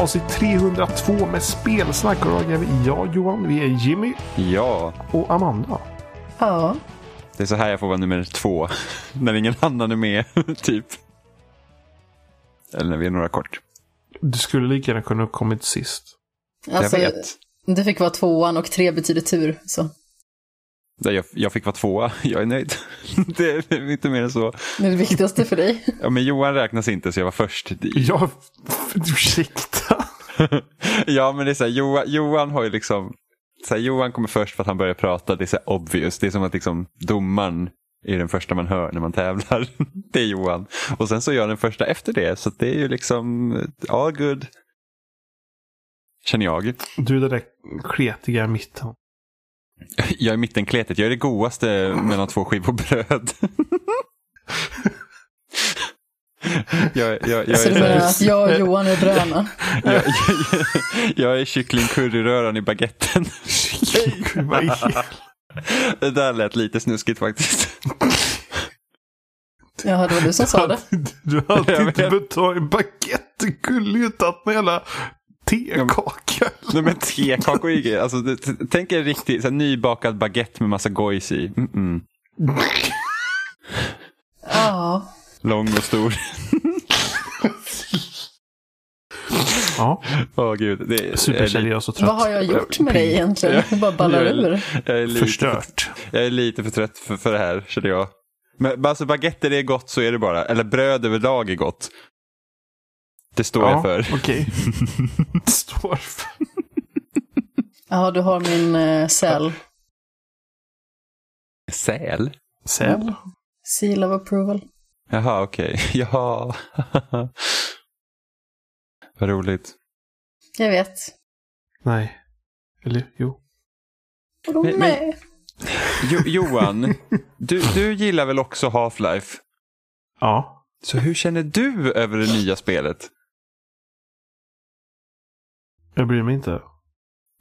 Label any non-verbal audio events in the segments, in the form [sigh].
avsnitt 302 med spelsnack. Och vi jag Johan, vi är Jimmy Ja, och Amanda. Ja. det är så här jag får vara nummer två. [laughs] när ingen annan är med, [laughs] typ. Eller när vi är några kort. Du skulle lika gärna kunna ha kommit sist. Alltså, jag vet. det fick vara tvåan och tre betyder tur. Så Jag, jag fick vara tvåa, [laughs] jag är nöjd. [laughs] det är inte mer än så. det är det viktigaste för dig. Ja, men Johan räknas inte så jag var först. Ja, ursäkta. [laughs] ja, men det är så här, Johan, Johan har ju liksom, så här, Johan kommer först för att han börjar prata, det är så här obvious. Det är som att liksom domaren är den första man hör när man tävlar. det är Johan. Och sen så är jag den första efter det, så det är ju liksom all good. Känner jag. Du är det där kletiga i mitten. [laughs] Jag är mittenkletet, jag är det godaste mellan två skivor bröd. [laughs] jag, jag, jag, Så du är, menar att jag och Johan är bröna? [laughs] jag, jag, jag är kyckling curryröran i baguetten. Det där lät lite snuskigt faktiskt. Jaha, det var du som sa det. Du hade Jag inte ta en baguette. Du kunde ju tagit med hela tekaka. Nej men tekakor är ju grejer. alltså, Tänk er riktigt så här, nybakad baguette med massa gojs i. Mm -mm. Ja. Lång och stor. Ja, Åh gud. Det, är- superseriös och trött. Vad har jag gjort med dig egentligen? Jag bara ballar Jag ur. Jag är, lite, Förstört. jag är lite för trött för, för det här känner jag. Men alltså baguetter är gott så är det bara. Eller bröd överlag är gott. Det står jag för. okej. [laughs] Står för. Ja, du har min uh, cell. Säl? Säl? Seal of approval. Jaha, okej. [laughs] Jaha. Vad roligt. Jag vet. Nej. Eller jo. Vadå men- nej? Jo, Johan, du, du gillar väl också Half-Life? Ja. Så hur känner du över det nya spelet? Jag bryr mig inte.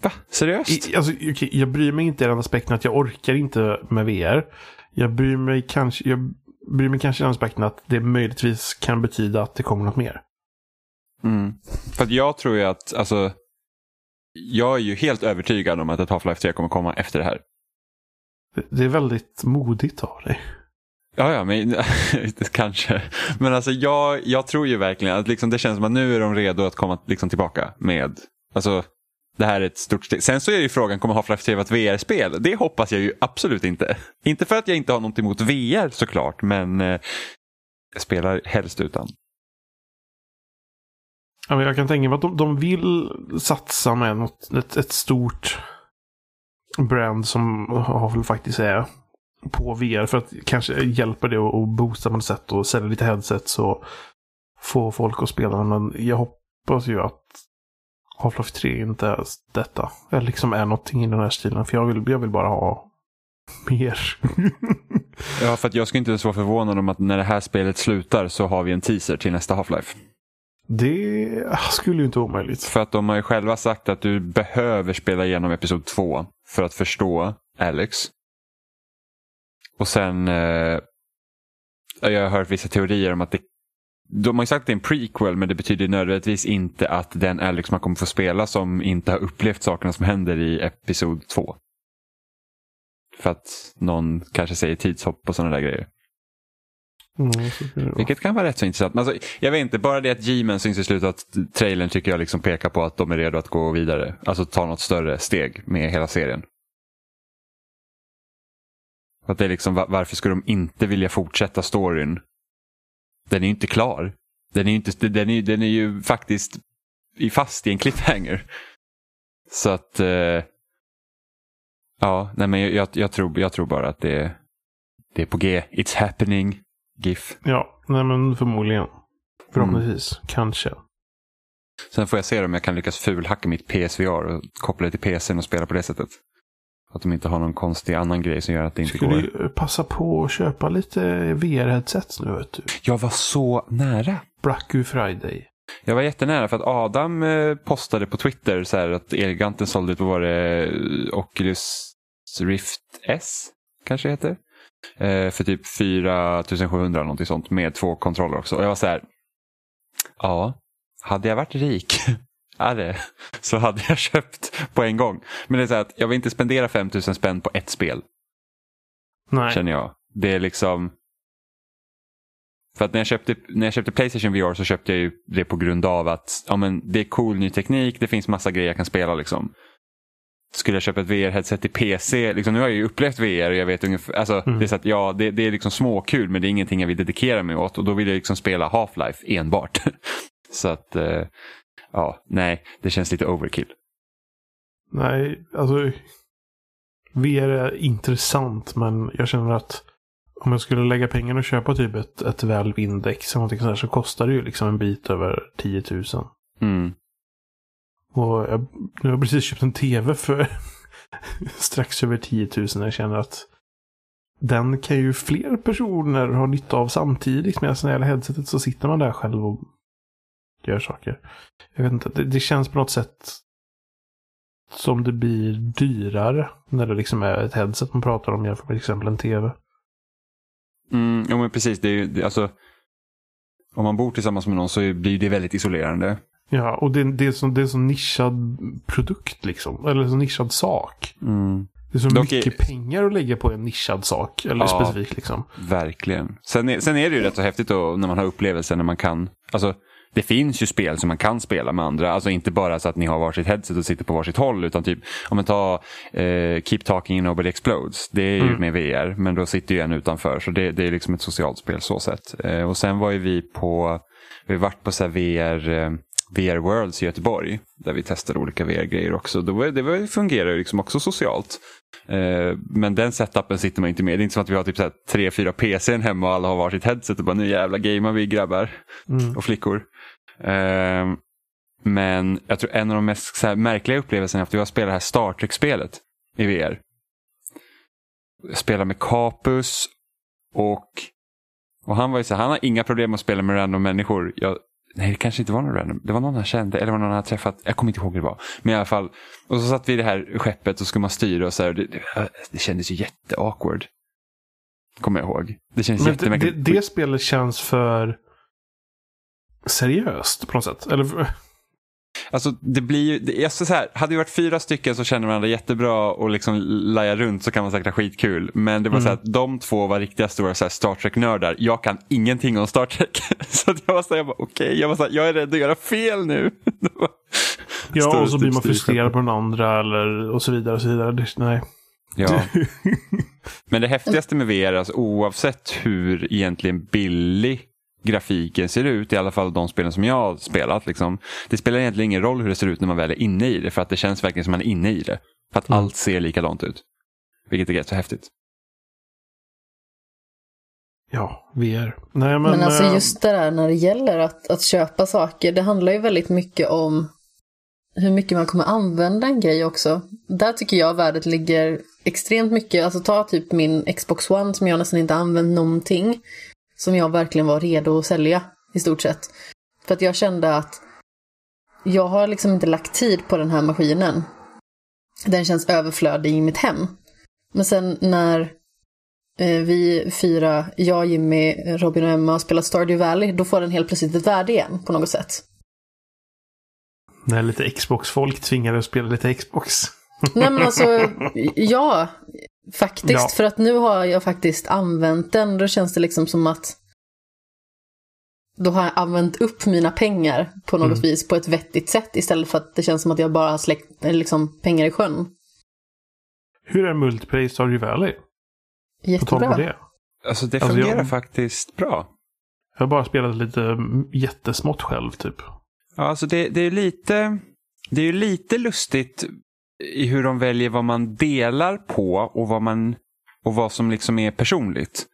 Va? Seriöst? I, alltså, okej, jag bryr mig inte i den aspekten att jag orkar inte med VR. Jag bryr mig kanske, jag bryr mig kanske i den aspekten att det möjligtvis kan betyda att det kommer något mer. Mm. För att jag tror ju att, alltså, jag är ju helt övertygad om att ett Half-Life 3 kommer komma efter det här. Det, det är väldigt modigt av dig. Ja, ja, men [laughs] kanske. Men alltså jag, jag tror ju verkligen att liksom, det känns som att nu är de redo att komma liksom, tillbaka med, alltså det här är ett stort steg. Sen så är ju frågan, kommer Half-Life 3 vara ett VR-spel? Det hoppas jag ju absolut inte. Inte för att jag inte har något emot VR såklart, men eh, jag spelar helst utan. Ja, men jag kan tänka mig att de, de vill satsa med något, ett, ett stort brand som har väl faktiskt är på VR för att kanske hjälpa det och boosta på något sätt och sälja lite headsets och få folk att spela. Men jag hoppas ju att Half-Life 3 inte är detta. Eller liksom är någonting i den här stilen. För jag vill, jag vill bara ha mer. [laughs] Ja, för att jag skulle inte ens vara förvånad om att när det här spelet slutar så har vi en teaser till nästa Half-Life. det skulle ju inte vara omöjligt. För att de har ju själva sagt att du behöver spela igenom Episod 2 för att förstå Alex. Och sen, eh, jag har hört vissa teorier om att det, de har ju sagt att det är en prequel men det betyder nödvändigtvis inte att den Alex man kommer få spela som inte har upplevt sakerna som händer i Episod 2. För att någon kanske säger tidshopp och sådana där grejer. Mm. Vilket kan vara rätt så intressant. Men alltså, jag vet inte, bara det att G-Men syns i slutet av trailern tycker jag liksom pekar på att de är redo att gå vidare. Alltså ta något större steg med hela serien. Att det är liksom, va- varför skulle de inte vilja fortsätta storyn? Den är ju inte klar. Den är ju, inte, den är, den är ju faktiskt i- fast i en cliffhanger. Så att... Eh, ja, nej men jag, jag, tror, jag tror bara att det, det är på G. It's happening. GIF. Ja, nej men förmodligen. Förhoppningsvis. Kanske. Sen får jag se om jag kan lyckas fulhacka mitt PSVR och koppla det till PCn och spela på det sättet. Att de inte har någon konstig annan grej som gör att det inte Skulle går. ju passa på att köpa lite VR-headsets nu vet du. Jag var så nära. Black Friday. Jag var jättenära för att Adam eh, postade på Twitter så här att Elgiganten sålde ut, vad var det, eh, Oculus Rift S kanske det heter. Eh, för typ 4700 någonting sånt med två kontroller också. Och jag var så här, ja, hade jag varit rik [laughs] det, [laughs] så hade jag köpt på en gång. Men det är så att jag vill inte spendera 5000 spänn på ett spel. Nej. Känner jag. Det är liksom... För att när jag, köpte, när jag köpte Playstation VR så köpte jag ju det på grund av att ja, men det är cool ny teknik, det finns massa grejer jag kan spela. Liksom. Skulle jag köpa ett VR-headset till PC, liksom, nu har jag ju upplevt VR och jag vet ungefär, alltså, Mm. det är så att ja, det, det är liksom småkul men det är ingenting jag vill dedikera mig åt och då vill jag liksom spela Half-Life enbart. [laughs] så att, eh, ja, nej, det känns lite overkill. Nej, alltså. VR är intressant, men jag känner att om jag skulle lägga pengar och köpa typ ett, ett eller någonting sånt här, så kostar det ju liksom en bit över 10 000. Mm. Och jag, nu har jag precis köpt en tv för [laughs] strax över 10 000. Jag känner att den kan ju fler personer ha nytta av samtidigt. Med det här headsetet så sitter man där själv och gör saker. Jag vet inte, det, det känns på något sätt som det blir dyrare när det liksom är ett headset man pratar om jämfört med till exempel en tv. Mm, jo men precis, det är ju, alltså, om man bor tillsammans med någon så blir det väldigt isolerande. Ja, och det, det, är så, det är en så nischad produkt liksom. Eller en så nischad sak. Mm. Det är så Dock är- mycket pengar att lägga på en nischad sak. Eller Ja. specifikt liksom. Verkligen. Sen är, sen är det ju rätt så häftigt då, när man har upplevelser när man kan. Alltså, det finns ju spel som man kan spela med andra. Alltså inte bara så att ni har varsitt headset och sitter på varsitt håll. Utan typ, om man tar eh, Keep Talking Nobody Explodes. Det är ju Mm. med VR, men då sitter ju en utanför. Så det, det är liksom ett socialt spel så sett. Eh, och sen var ju vi på, vi varit på så VR, eh, VR Worlds i Göteborg. Där vi testade olika VR-grejer också. Det, var, det var, fungerar ju liksom också socialt. Eh, Men den setupen sitter man inte med. Det är inte som att vi har typ så här tre, fyra PCn hemma och alla har varsitt headset och bara nu jävla gamear vi grabbar Mm. och flickor. Eh, Men jag tror en av de mest märkliga upplevelserna är att jag spelar det här Star Trek-spelet i VR. Jag spelar med Capus och, och han var ju så han har inga problem att spela med random människor. Jag, nej, det kanske inte var någon random. Det var någon han kände eller var någon han träffat. Jag kommer inte ihåg hur det var. Men i alla fall. Och så satt vi i det här skeppet och skulle man styra och så här. Det, det, det kändes ju jätteawkward. Kommer jag ihåg. Det kändes Men det, det, jättemärkligt. det spelet känns för seriöst på något sätt. Eller Alltså det blir ju, det, alltså så här, hade vi varit fyra stycken så känner varandra jättebra och liksom laja runt så kan man säkert ha skitkul. Men det var Mm. så att de två var riktiga stora så här, Star Trek-nördar. Jag kan ingenting om Star Trek. [laughs] så att jag var så här, jag bara okej, jag var så här, jag är rädd att göra fel nu. [laughs] Det ja, och så blir man styrskepp. frustrerad på den andra eller och så vidare. Och så vidare. Det, nej. Ja. [laughs] Men det häftigaste med VR, alltså, oavsett hur egentligen billig grafiken ser ut, i alla fall de spelen som jag har spelat. Liksom, det spelar egentligen ingen roll hur det ser ut när man väl är inne i det, för att det känns verkligen som man är inne i det. För att Mm. allt ser likadant ut. Vilket är rätt så häftigt. Ja, VR. Nej, men, Men, alltså eh, just det där när det gäller att, att köpa saker, det handlar ju väldigt mycket om hur mycket man kommer använda en grej också. Där tycker jag värdet ligger extremt mycket. Alltså ta typ min Xbox One som jag nästan inte använt någonting. Som jag verkligen var redo att sälja i stort sett. För att jag kände att jag har liksom inte lagt tid på den här maskinen. Den känns överflödig i mitt hem. Men sen när eh, vi fyra, jag, Jimmy, Robin och Emma, spelar Stardew Valley, då får den helt plötsligt ett värde igen på något sätt. när lite Xbox-folk tvingade att spela lite Xbox. Nej men alltså, [laughs] ja, faktiskt. Ja. För att nu har jag faktiskt använt den, då känns det liksom som att då har jag använt upp mina pengar på något Mm. vis på ett vettigt sätt istället för att det känns som att jag bara har släckt eller liksom, pengar i sjön. Hur är multiplayer i Stardew Valley? På tal Jättebra. på det. Alltså det Alltså, fungerar jag- faktiskt bra. Jag har bara spelat lite mm, jättesmått själv typ. Ja, alltså det, det är lite det är ju lite lustigt i hur de väljer vad man delar på och vad, man, och vad som liksom är personligt.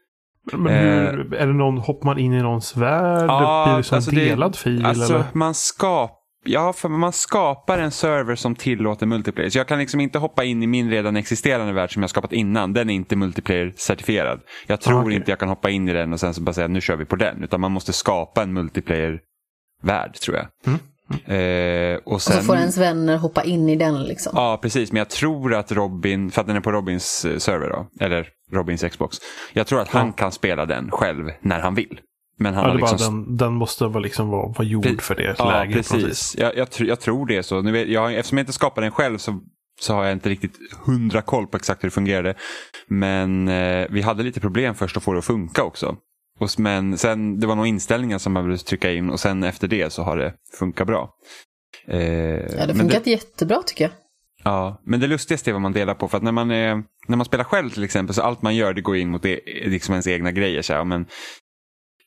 Men hur, är det någon, hoppar man in i någons värld? Eh. Ja, Blir det som alltså en det- delad fil? Alltså eller? man skapar Ja, för man skapar en server som tillåter multiplayer. Så jag kan liksom inte hoppa in i min redan existerande värld som jag skapat innan. Den är inte multiplayer-certifierad. Jag tror okej. inte jag kan hoppa in i den och sen så bara säga nu kör vi på den. Utan man måste skapa en multiplayer-värld tror jag. Mm. Eh, och Och sen... så får ens vänner hoppa in i den liksom. Ja, precis. Men jag tror att Robin, för att den är på Robins eh, server då, eller Robins Xbox. Jag tror att han Ja. kan spela den själv när han vill. Men han Ja, har liksom den, den måste vara, liksom vara, vara gjord Pre- för det Ja, läget. precis. Jag, jag, tr- jag tror det är så. Nu vet, jag, eftersom jag inte skapar den själv så, så har jag inte riktigt hundra koll på exakt hur det fungerade. Men eh, vi hade lite problem först att få det att funka också. Och, men sen, det var nog inställningar som man behövde trycka in och sen efter det så har det funkat bra. Eh, Ja, det har funkat jättebra tycker jag. Ja, men det lustigaste är vad man delar på. För att när man, är, när man spelar själv till exempel så allt man gör det går in mot det, liksom ens egna grejer. Så här, men,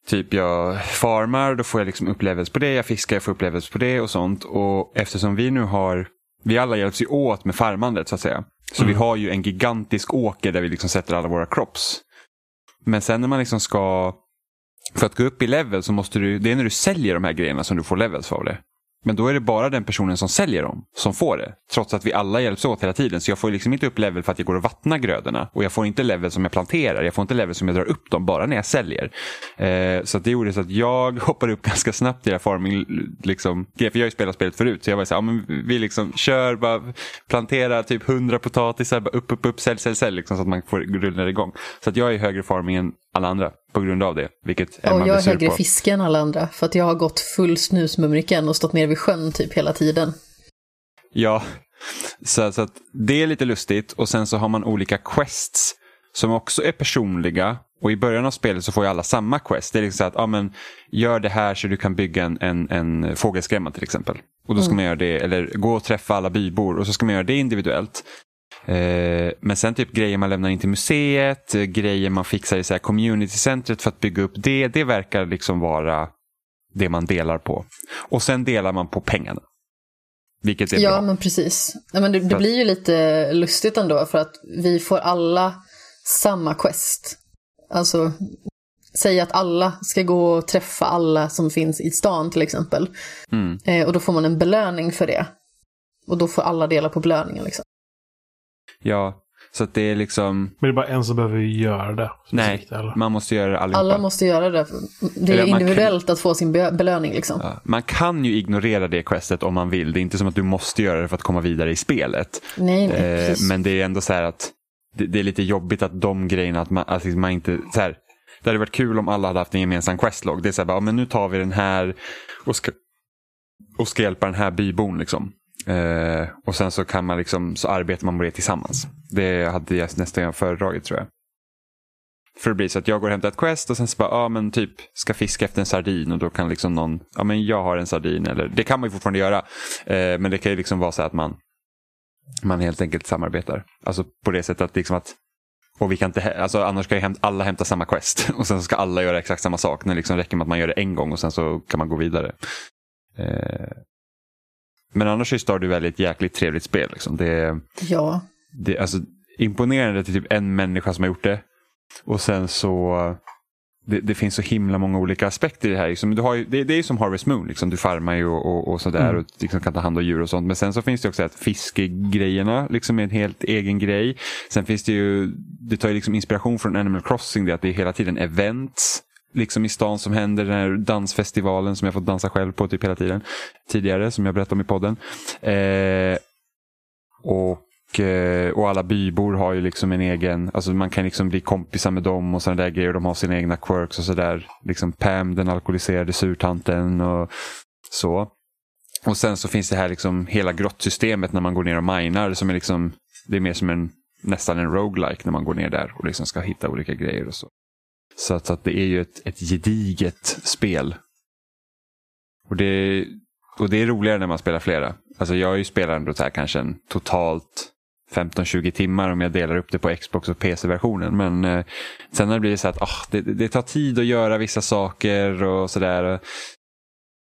typ jag farmar, då får jag liksom upplevelse på det. Jag fiskar, jag får upplevelse på det och sånt. Och eftersom vi nu har, vi alla hjälps ju åt med farmandet så att säga. Så vi har ju en gigantisk åker där vi liksom sätter alla våra crops. Men sen när man liksom ska, för att gå upp i level så måste du, det är när du säljer de här grejerna som du får levels av det. Men då är det bara den personen som säljer dem som får det. Trots att vi alla hjälps åt hela tiden. Så jag får liksom inte upp level för att jag går och vattnar grödorna. Och jag får inte level som jag planterar. Jag får inte level som jag drar upp dem bara när jag säljer. Eh, så att det gjorde så att jag [laughs] hoppade upp ganska snabbt i det här farming. Liksom, för jag har ju spelat spelet förut. Så jag var så här, ja, men vi liksom kör, bara Planterar typ 100 potatisar. Bara upp, upp, upp, sälj, sälj, sälj. Liksom, så att man får rulla igång. Så att jag är högre farming än alla andra på grund av det. Vilket Och Emma jag blir är högre på. fiske än alla andra. För att jag har gått full snusmumriken och stått nere vid sjön typ hela tiden. Ja, så, så att det är lite lustigt och sen så har man olika quests som också är personliga. Och i början av spelet så får ju alla samma quest. Det är liksom så att, ja men gör det här så du kan bygga en, en, en fågelskrämma till exempel. Och då ska man göra det, eller gå och träffa alla bybor och så ska man göra det individuellt. Eh, men sen typ grejer man lämnar in till museet, eh, grejer man fixar i så här community-centret för att bygga upp det. Det verkar liksom vara det man delar på. Och sen delar man på pengarna. Vilket är Ja, bra. men precis. Nej, men det, det blir ju lite lustigt ändå för att vi får alla samma quest. Alltså, säg att alla ska gå och träffa alla som finns i stan till exempel. Mm. Eh, och då får man en belöning för det. Och då får alla dela på belöningen liksom. Ja, så att det är liksom, Men det är bara en som behöver göra det. nej, eller? man måste göra det allihopa. Alla måste göra det. Det Eller är kan- individuellt att få sin be- belöning liksom. Ja, man kan ju ignorera det questet om man vill. Det är inte som att du måste göra det för att komma vidare i spelet. Nej, nej, Eh, men det är ändå så här att det, det är lite jobbigt att de grejerna, att man, att man inte, så här, det hade varit kul om alla hade haft en gemensam questlog. Det är så här, bara, men nu tar vi den här och ska, och ska hjälpa den här bybon. Liksom. Eh, och sen så kan man liksom, så arbetar man med det tillsammans. Det hade jag nästan föredragit tror jag. För det blir så att jag går och hämtar ett quest och sen så bara, ja men typ ska fiska efter en sardin och då kan liksom någon, ja men jag har en sardin eller det kan man ju fortfarande göra. Eh, men det kan ju liksom vara så att man, man helt enkelt samarbetar. Alltså på det sättet att liksom att och vi kan inte, alltså annars ska ju alla hämta samma quest [laughs] och sen ska alla göra exakt samma sak. Det liksom räcker med att man gör det en gång och sen så kan man gå vidare. Eh, men annars är Stardew Valley ett jäkligt trevligt spel. Liksom. Det, Ja. det, alltså, imponerande till typ en människa som har gjort det. Och sen så det, det finns så himla många olika aspekter i det här. Liksom, du har ju, det, det är ju som Harvest Moon, liksom. du farmar ju och, och, och sådär Mm. och liksom kan ta hand om djur och sånt. Men sen så finns det också att fiskegrejerna liksom är en helt egen grej. Sen finns det ju, det tar ju liksom inspiration från Animal Crossing, det att det är hela tiden events liksom i stan som händer. Den här dansfestivalen som jag fått dansa själv på typ hela tiden tidigare, som jag berättade om i podden. Eh, och, eh, och alla bybor har ju liksom en egen, alltså man kan liksom bli kompisar med dem och sådana där grejer. De har sina egna quirks och sådär. Liksom Pam, den alkoholiserade surtanten och så. Och sen så finns det här liksom hela grottsystemet när man går ner och minar som är liksom, det är mer som en, nästan en roguelike när man går ner där och liksom ska hitta olika grejer och så. Så att, så att det är ju ett, ett gediget spel. Och det, och det är roligare när man spelar flera. Alltså jag har ju spelat ändå så här kanske en totalt 15-20 timmar om jag delar upp det på Xbox och PC-versionen. Men eh, sen har det blivit så att oh, det, det tar tid att göra vissa saker och sådär.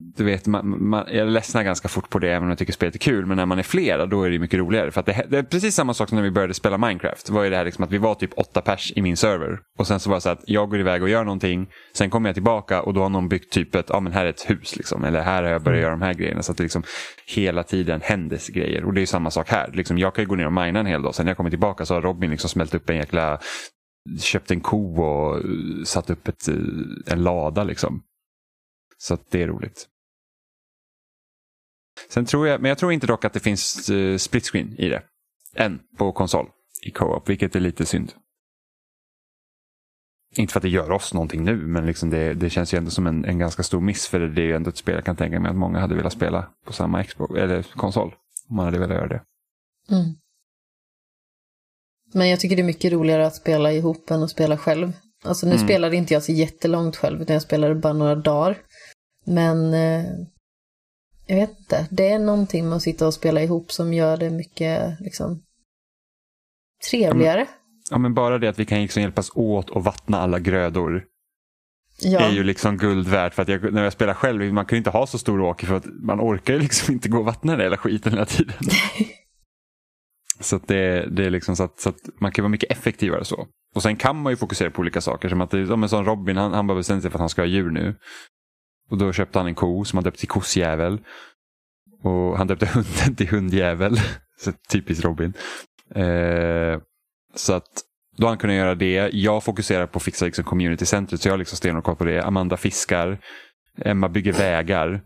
Du vet, man, man, jag ledsnar ganska fort på det även om jag tycker spelet är kul. Men när man är flera då är det mycket roligare. För att det, det är precis samma sak som när vi började spela Minecraft. Var ju det här liksom att vi var typ åtta pers i min server. Och sen så var det så att jag går iväg och gör någonting. Sen kommer jag tillbaka och då har någon byggt typ ett, ja men här är ett hus liksom. Eller här har jag börjat göra de här grejerna. Så att det liksom hela tiden händer grejer. Och det är samma sak här. Liksom, jag kan ju gå ner och mina en hel dag. Sen när jag kommer tillbaka så har Robin liksom smält upp en jäkla köpt en ko och eh, satt upp ett, eh, en lada liksom. Så att det är roligt. Sen tror jag, men jag tror inte dock att det finns uh, split screen i det. Än på konsol i co-op, vilket är lite synd. inte för att det gör oss någonting nu, men liksom det, det känns ju ändå som en, en ganska stor miss. För det är ju ändå ett spel jag kan tänka mig att många hade velat spela på samma Xbox, eller konsol. Om man hade velat göra det. Mm. Men jag tycker det är mycket roligare att spela ihop än att spela själv. Alltså nu Mm. spelade inte jag så jättelångt själv, utan jag spelade bara några dagar. Men eh, jag vet inte, det är någonting med att sitta och spela ihop som gör det mycket liksom trevligare. Ja, men bara det att vi kan liksom hjälpas åt och vattna alla grödor Ja, är ju liksom guld värt. För att jag, när jag spelar själv, man kan ju inte ha så stor åker för att man orkar ju liksom [laughs] inte gå och vattna den hela skiten hela tiden. [laughs] så att det, det är liksom så att, så att man kan vara mycket effektivare så. Och sen kan man ju fokusera på olika saker. Som att det, som en sån Robin, han, han bara bestämde sig för att han ska ha djur nu. Och då köpte han en ko som han döpte till kossjävel. Och han döpte [laughs] hunden till hundjävel. [laughs] så typiskt Robin. Eh, så att då har han kunnat göra det. Jag fokuserar på att fixa liksom communitycentret så jag har liksom stenhårt koll på det. Amanda fiskar. Emma bygger vägar.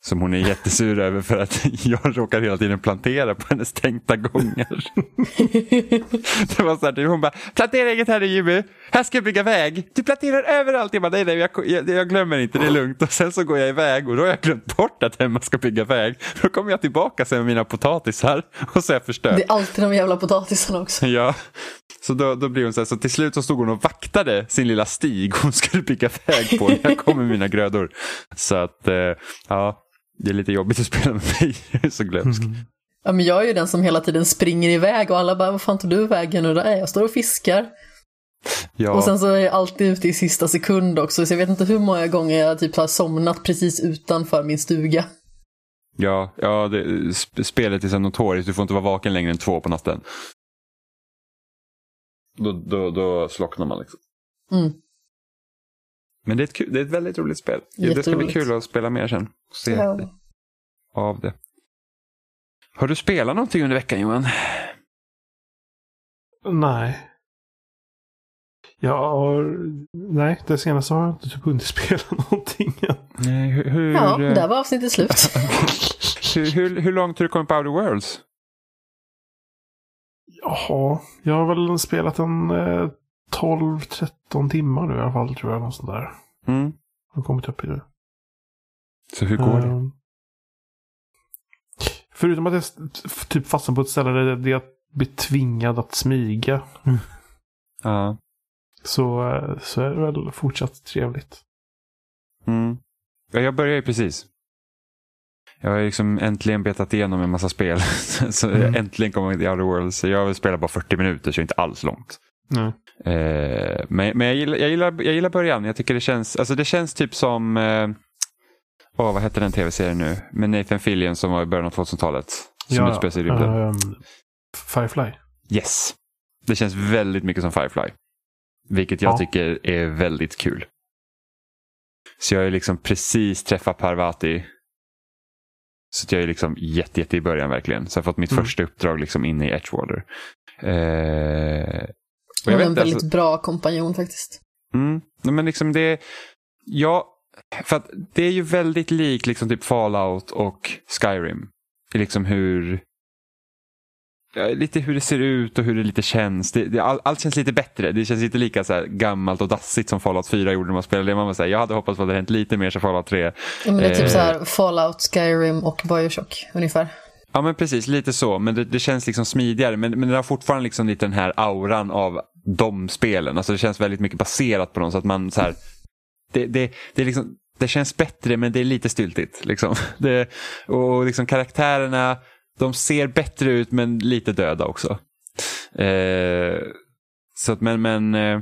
Som hon är jättesur över för att [laughs] jag råkar hela tiden plantera på hennes tänkta gångar. [laughs] Det var så här, hon bara, plantera inget här nu Jimmy, här ska jag bygga väg. Du planterar överallt. Jag bara, nej, nej, jag, jag, jag glömmer inte, det är lugnt. Och sen så går jag iväg och då har jag glömt bort att Emma ska bygga väg. Då kommer jag tillbaka sen med mina potatisar [laughs] och så är jag förstörd. det är alltid de jävla potatisarna också. Ja, så då, då blir hon så här, så till slut så stod hon och vaktade sin lilla stig hon skulle bygga väg på när jag kom med mina grödor. Så att, eh, ja, det är lite jobbigt att spela med mig, [laughs] jag är så glömsk. Ja, men jag är ju den som hela tiden springer iväg och alla bara, vad fan tog du vägen nu? Där jag står och fiskar. Ja, Och sen så är jag alltid ute i sista sekund också, så jag vet inte hur många gånger jag typ har somnat precis utanför min stuga. ja, ja det, sp- spelet är så notoriskt, du får inte vara vaken längre än två på natten. Då, då, då slocknar man liksom. Mm. Men det är, ett det är ett väldigt roligt spel. Det ska bli kul att spela mer sen. Och se Ja. av det. Har du spelat någonting under veckan Johan? Nej. Jag har... Nej, det senaste har jag inte typ hunnit [laughs] spela någonting än. Nej, hur, hur, Ja, eh, där var avsnittet slut. [laughs] hur, hur, hur långt har du kommit på Outer Worlds? Jaha, jag har väl spelat en eh, 12-13 timmar nu i alla fall tror jag. Något sånt där. Mm. Jag har kommit upp i det. Så hur går det? Ehm, Förutom att jag typ fastnar på ett ställe där det är att bli tvingad att smyga. Ja. Så, eh, så är det väl fortsatt trevligt. Mm. ja. Jag börjar ju precis. Jag har liksom äntligen betat igenom en massa spel. [laughs] så Mm. jag äntligen kommer jag till Outer Worlds. Så jag vill spela bara 40 minuter så inte alls långt. Nej. Eh, men men jag, gillar, jag, gillar, jag gillar början. Jag tycker det känns, alltså det känns typ som, eh, åh vad hette den tv-serien nu? Med Nathan Fillion som var i början av 2000-talet. Som utspelar sig i rymden. ehm, Firefly. Yes. Det känns väldigt mycket som Firefly. Vilket jag Ja. tycker är väldigt kul. Så jag har liksom precis träffat Parvati. Så jag är liksom jätte, jätte i början verkligen. Så jag har fått mitt Mm. första uppdrag liksom inne i Edgewater. Eh, och Hon jag är vet en inte, väldigt alltså, bra kompanjon faktiskt. mm, men liksom det, ja, för att det är ju väldigt likt liksom typ Fallout och Skyrim. I liksom hur, lite hur det ser ut och hur det lite känns. Det, det, all, allt känns lite bättre. Det känns inte lika så gammalt och dassigt som Fallout 4 gjorde när man spelade det. Man var så här, jag hade hoppats på att det hade hänt lite mer som Fallout 3. Ja, men det är typ Eh. så här Fallout, Skyrim och Bioshock ungefär. Ja men precis, lite så. Men det, det känns liksom smidigare. Men, men det har fortfarande liksom lite den här auran av de spelen. Alltså det känns väldigt mycket baserat på dem. Så att man så här, det, det, det, liksom, det känns bättre men det är lite styltigt. Liksom. [laughs] Det, och liksom karaktärerna, de ser bättre ut men lite döda också. Eh, så att, men, men, eh,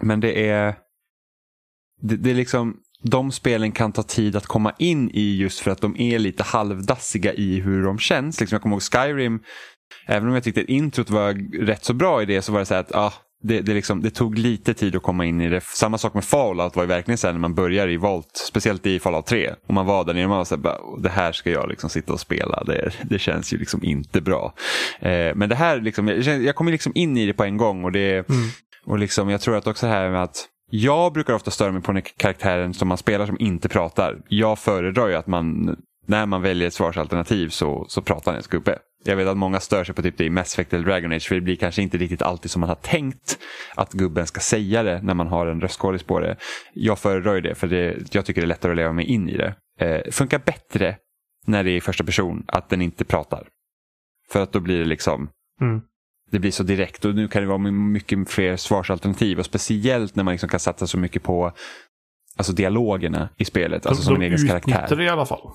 men det är, det, det är liksom, de spelen kan ta tid att komma in i just för att de är lite halvdassiga i hur de känns. Liksom jag kommer ihåg Skyrim, även om jag tyckte att introt var rätt så bra i det så var det så här att ah, det, det, liksom, det tog lite tid att komma in i det. Samma sak med Fallout var ju verkligen så här när man börjar i Vault, speciellt i Fallout 3. Och man var där nere och man var så här, bara, "Åh, det här ska jag liksom sitta och spela. Det, det känns ju liksom inte bra. Eh, men det här, liksom, jag, jag kommer liksom in i det på en gång och det Mm. och liksom, jag tror att också här med att jag brukar ofta störa mig på den karaktären som man spelar som inte pratar. Jag föredrar ju att man när man väljer ett svarsalternativ så, så pratar en gubbe. Jag vet att många stör sig på typ det i Mass Effect eller Dragon Age för det blir kanske inte riktigt alltid som man har tänkt att gubben ska säga det när man har en röstskådis på det. Jag föredrar det för det, jag tycker det är lättare att leva mig in i det. Eh, funkar bättre när det är i första person att den inte pratar. För att då blir det liksom Mm. det blir så direkt och nu kan det vara mycket fler svarsalternativ och speciellt när man liksom kan satsa så mycket på alltså dialogerna i spelet, alltså de, som en de egen utnyttjar karaktär. det i alla fall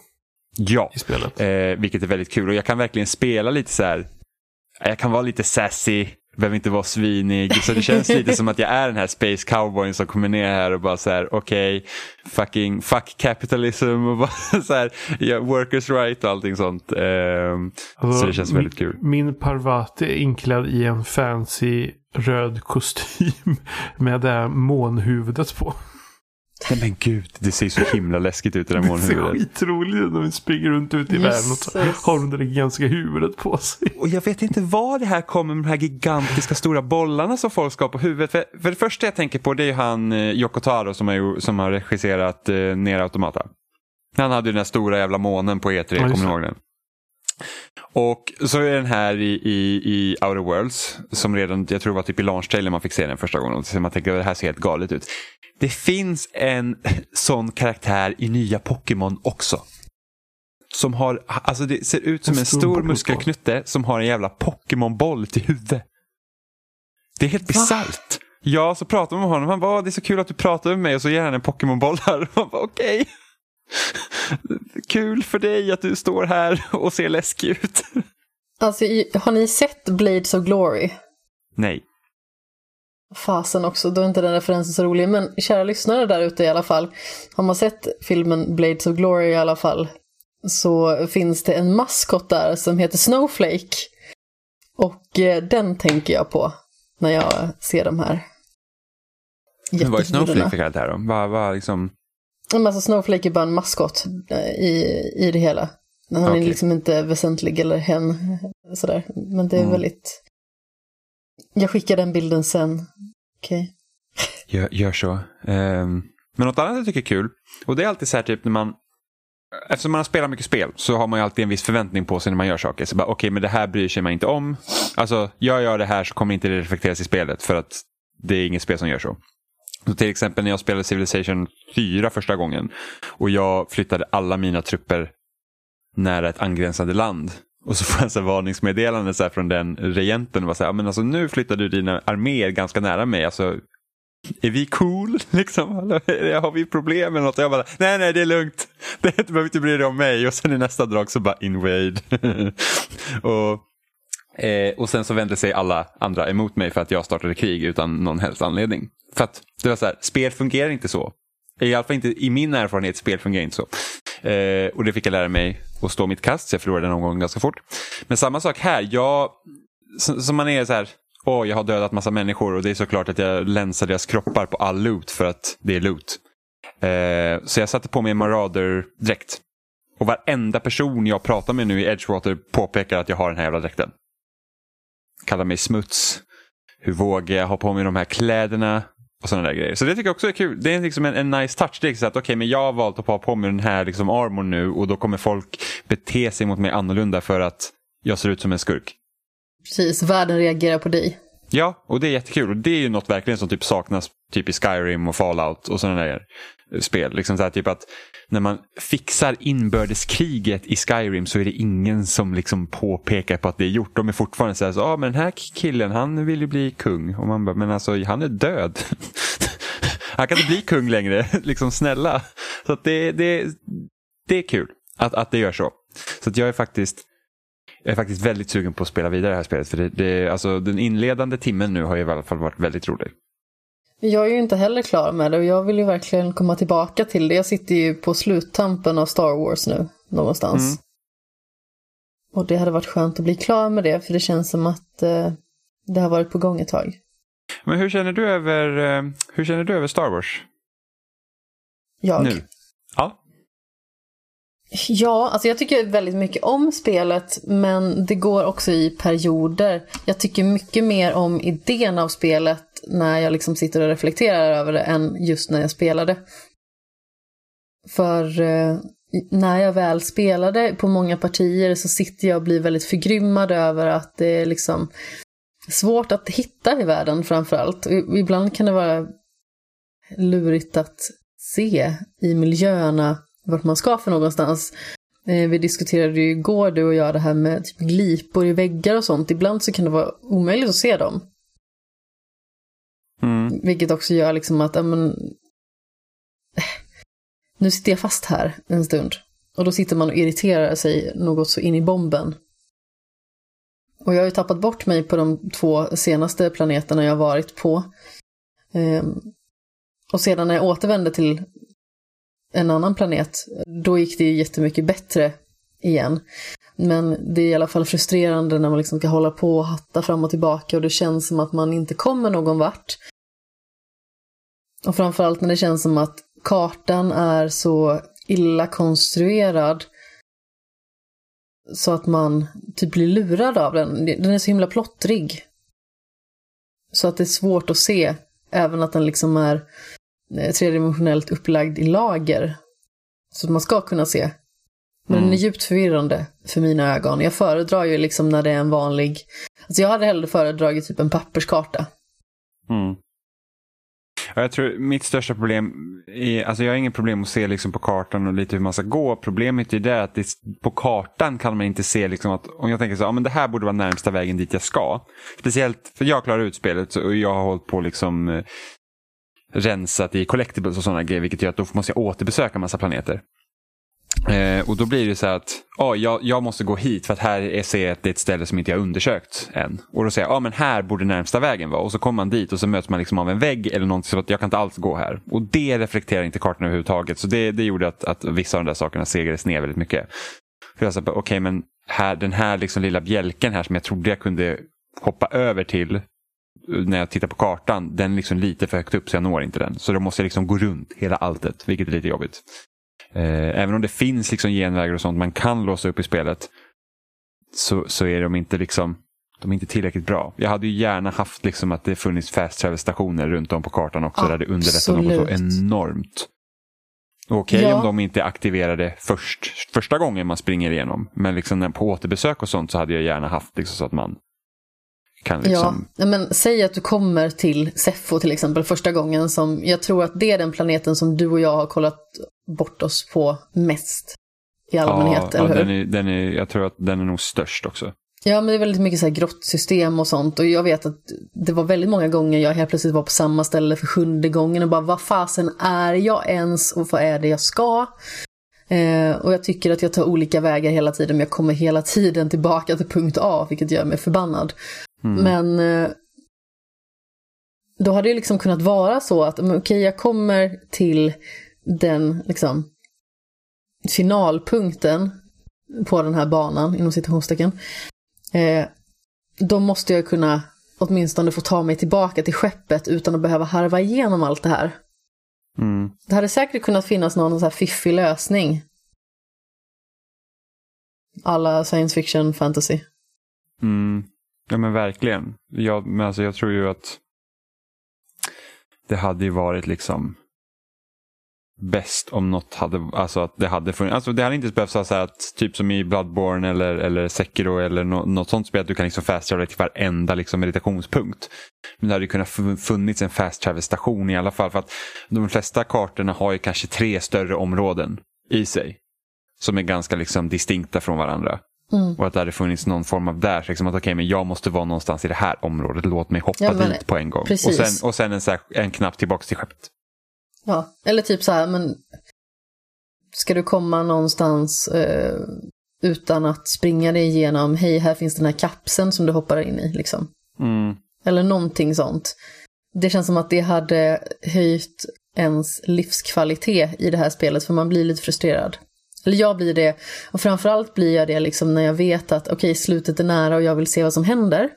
Ja, i spelet. eh, vilket är väldigt kul och jag kan verkligen spela lite så här. Jag kan vara lite sassy, behöver inte vara svinig. Så det känns lite som att jag är den här space cowboyen som kommer ner här och bara så här, okej, okay, fucking fuck capitalism och bara [laughs] så här, ja, workers right och allting sånt. Eh, Alltså, så det känns väldigt kul. Min, min Parvati är inklädd i en fancy röd kostym [laughs] med det här månhuvudet på. Nej men gud, det ser så himla läskigt ut det där Det ser skitroligt ut när vi springer runt ute i världen och så har hon det där gigantiska huvudet på sig. Och jag vet inte var det här kommer med de här gigantiska stora bollarna som folk ska ha på huvudet. För, för det första jag tänker på det är ju han eh, Yoko Taro som har, ju- som har regisserat eh, Ner Automata. Han hade ju den här stora jävla månen på E3, just kommer ni ihåg den? Och så är den här i, i, i Outer Worlds, som redan, jag tror det var typ i launch man fick se den första gången. Så man tänker att det här ser helt galet ut. Det finns en [laughs] sån karaktär i nya Pokémon också. Som har, alltså det ser ut som En en, stor muskelknutte som har en jävla Pokémon-boll till huvud. Det är helt bisarrt. Ja, så pratar man med honom. Han bara, "Åh, det är så kul att du pratar med mig och så ger han en Pokémon-boll här. [laughs] Man bara, okej. Kul för dig att du står här och ser läskig ut. Alltså, har ni sett Blades of Glory? Nej. Fasen också, då är inte den referensen så rolig. Men kära lyssnare där ute i alla fall. Har man sett filmen Blades of Glory i alla fall så finns det en maskot där som heter Snowflake. Och eh, den tänker jag på när jag ser de här Men vad är Snowflake för karaktär då? Vad, vad liksom... Men alltså Snowflake är bara en maskot eh, i, i det hela. Han är Okej. liksom inte väsentlig eller hen sådär. Men det är Mm. väldigt... Jag skickar den bilden sen. Okej. Gör, gör så. Ehm, men något annat jag tycker är kul, och det är alltid så här typ när man Eftersom man har spelat mycket spel så har man ju alltid en viss förväntning på sig när man gör saker. Så bara, okej, men det här bryr sig man inte om. Alltså, jag gör det här så kommer inte det reflekteras i spelet för att det är inget spel som gör så så. Till exempel när jag spelade Civilization 4 första gången och jag flyttade alla mina trupper nära ett angränsande land. Och så får jag en här varningsmeddelande så här från den regenten. Och så här, men alltså, nu flyttar du dina arméer ganska nära mig. Alltså, är vi cool? [laughs] Liksom? Har vi problem eller något? Och jag bara, nej nej det är lugnt. [laughs] Det du behöver inte bry dig om mig. Och sen i nästa drag så bara invade. [laughs] och, eh, och sen så vände sig alla andra emot mig för att jag startade krig utan någon helst anledning. För att det var så här, spel fungerar inte så. I alla fall inte i min erfarenhet, spel fungerar inte så. Eh, och det fick jag lära mig att stå mitt kast, så jag förlorade någon gång ganska fort. Men samma sak här, jag, som som man är så här, åh jag har dödat massa människor och det är såklart att jag länsar deras kroppar på all loot för att det är loot. Eh, så jag satte på mig en Marauder-dräkt. Och varenda person jag pratar med nu i Edgewater påpekar att jag har den här jävla dräkten. Kallar mig smuts. Hur vågar jag ha på mig de här kläderna? Och sådana där grejer. Så det tycker jag också är kul. Det är liksom en, en nice touch. Det är så att okej, men jag har valt att ha på mig den här liksom armor nu och då kommer folk bete sig mot mig annorlunda för att jag ser ut som en skurk. Precis, världen reagerar på dig. Ja, och det är jättekul. Och det är ju något verkligen som typ saknas typ i Skyrim och Fallout och sådana där eh, spel. Liksom så här, typ att när man fixar inbördeskriget i Skyrim så är det ingen som liksom påpekar på att det är gjort. De är fortfarande så här, så, ah, men den här killen han vill ju bli kung. Och man bara, men alltså han är död. [laughs] han kan inte bli kung längre, [laughs] liksom snälla. Så att det, det, det är kul att, att det gör så. Så att jag är faktiskt jag är faktiskt väldigt sugen på att spela vidare det här spelet. För det, det, alltså, den inledande timmen nu har ju i alla fall varit väldigt rolig. Jag är ju inte heller klar med det och jag vill ju verkligen komma tillbaka till det. Jag sitter ju på sluttampen av Star Wars nu, någonstans. Mm. Och det hade varit skönt att bli klar med det, för det känns som att eh, det har varit på gång ett tag. Men hur känner du över, eh, hur känner du över Star Wars Jag. nu? Ja, Ja, alltså jag tycker väldigt mycket om spelet, men det går också i perioder. Jag tycker mycket mer om idén av spelet när jag liksom sitter och reflekterar över det än just när jag spelade. För eh, när jag väl spelade på många partier så sitter jag och blir väldigt förgrymmad över att det är liksom svårt att hitta i världen framförallt. Ibland kan det vara lurigt att se i miljöerna vart man ska för någonstans. Eh, vi diskuterade ju igår, du och jag, det här med typ glipor i väggar och sånt. Ibland så kan det vara omöjligt att se dem. Mm. Vilket också gör liksom att, ja men, nu sitter jag fast här en stund. Och då sitter man och irriterar sig något så in i bomben. Och jag har ju tappat bort mig på de två senaste planeterna jag varit på. Ehm, och sedan när jag återvände till en annan planet, då gick det ju jättemycket bättre igen. Men det är i alla fall frustrerande när man liksom ska hålla på och hatta fram och tillbaka och det känns som att man inte kommer någon vart. Och framförallt när det känns som att kartan är så illa konstruerad så att man typ blir lurad av den. Den är så himla plottrig. Så att det är svårt att se, även att den liksom är tredimensionellt upplagd i lager. Så man ska kunna se. Men mm. den är mm. djupt förvirrande för mina ögon. Jag föredrar ju liksom när det är en vanlig... Alltså jag hade hellre föredragit typ en papperskarta. Mm. Jag tror mitt största problem är, alltså jag har inget problem att se liksom på kartan och lite hur man ska gå. Problemet är det att det, på kartan kan man inte se liksom att om jag tänker så, ja, men det här borde vara närmsta vägen dit jag ska. Speciellt för jag klarar ut spelet och jag har hållit på liksom eh, rensat i collectibles och sådana grejer vilket gör att då måste jag återbesöka massa planeter. Eh, och då blir det så att oh, jag, jag måste gå hit för att här är, ser jag att det är ett ställe som inte jag undersökt än. Och då säger jag, ja ah, men här borde närmsta vägen vara. Och så kommer man dit och så möts man liksom av en vägg eller någonting så att jag kan inte alls gå här. Och det reflekterar inte kartan överhuvudtaget. Så det, det gjorde att, att vissa av de där sakerna segrades ner väldigt mycket. För jag sa, okej okay, men här, den här liksom lilla bjälken här som jag trodde jag kunde hoppa över till när jag tittar på kartan, den är liksom lite för högt upp så jag når inte den. Så då måste jag liksom gå runt hela alltet, vilket är lite jobbigt. Eh, även om det finns liksom genvägar och sånt man kan låsa upp i spelet så, så är de inte liksom de är inte tillräckligt bra. Jag hade ju gärna haft liksom att det funnits fast travel stationer runt om på kartan också Absolut. där det underlättar något så enormt. Okej okay, ja. om de inte är aktiverade först, första gången man springer igenom. Men liksom på återbesök och sånt så hade jag gärna haft liksom så att man kan liksom... Ja, men säg att du kommer till Seffo till exempel första gången som, jag tror att det är den planeten som du och jag har kollat bort oss på mest i allmänhet, ja, eller hur? Den är, den är, jag tror att den är nog störst också. Ja, men det är väldigt mycket så här grottsystem och sånt. Och jag vet att det var väldigt många gånger jag helt plötsligt var på samma ställe för sjunde gången och bara vad fasen är jag ens och vad är det jag ska? Eh, och jag tycker att jag tar olika vägar hela tiden men jag kommer hela tiden tillbaka till punkt A vilket gör mig förbannad. Mm. Men eh, då hade det liksom kunnat vara så att okej okay, jag kommer till den liksom finalpunkten på den här banan, inom citationstecken. Eh, då måste jag kunna åtminstone få ta mig tillbaka till skeppet utan att behöva harva igenom allt det här. Mm. Det hade säkert kunnat finnas någon så här fiffig lösning. Alla science fiction fantasy. Mm. Ja men verkligen. Jag, men alltså, jag tror ju att det hade ju varit liksom bäst om något hade, alltså att det hade funnits, alltså det hade inte behövt vara så att typ som i Bloodborne eller, eller Sekiro eller no, något sånt spel att du kan liksom fast till varenda liksom meditationspunkt. Men det hade kunnat funnits en fast travel station i alla fall för att de flesta kartorna har ju kanske tre större områden i sig. Som är ganska liksom distinkta från varandra. Mm. Och att det hade funnits någon form av där, liksom att okay, men jag måste vara någonstans i det här området, låt mig hoppa ja, dit på en gång. Och sen, och sen en, en knapp tillbaka till skeppet. Ja, eller typ så här, men ska du komma någonstans eh, utan att springa dig igenom, hej här finns den här kapseln som du hoppar in i liksom. Mm. Eller någonting sånt. Det känns som att det hade höjt ens livskvalitet i det här spelet, för man blir lite frustrerad. Eller jag blir det, och framförallt blir jag det liksom när jag vet att okej, okay, slutet är nära och jag vill se vad som händer.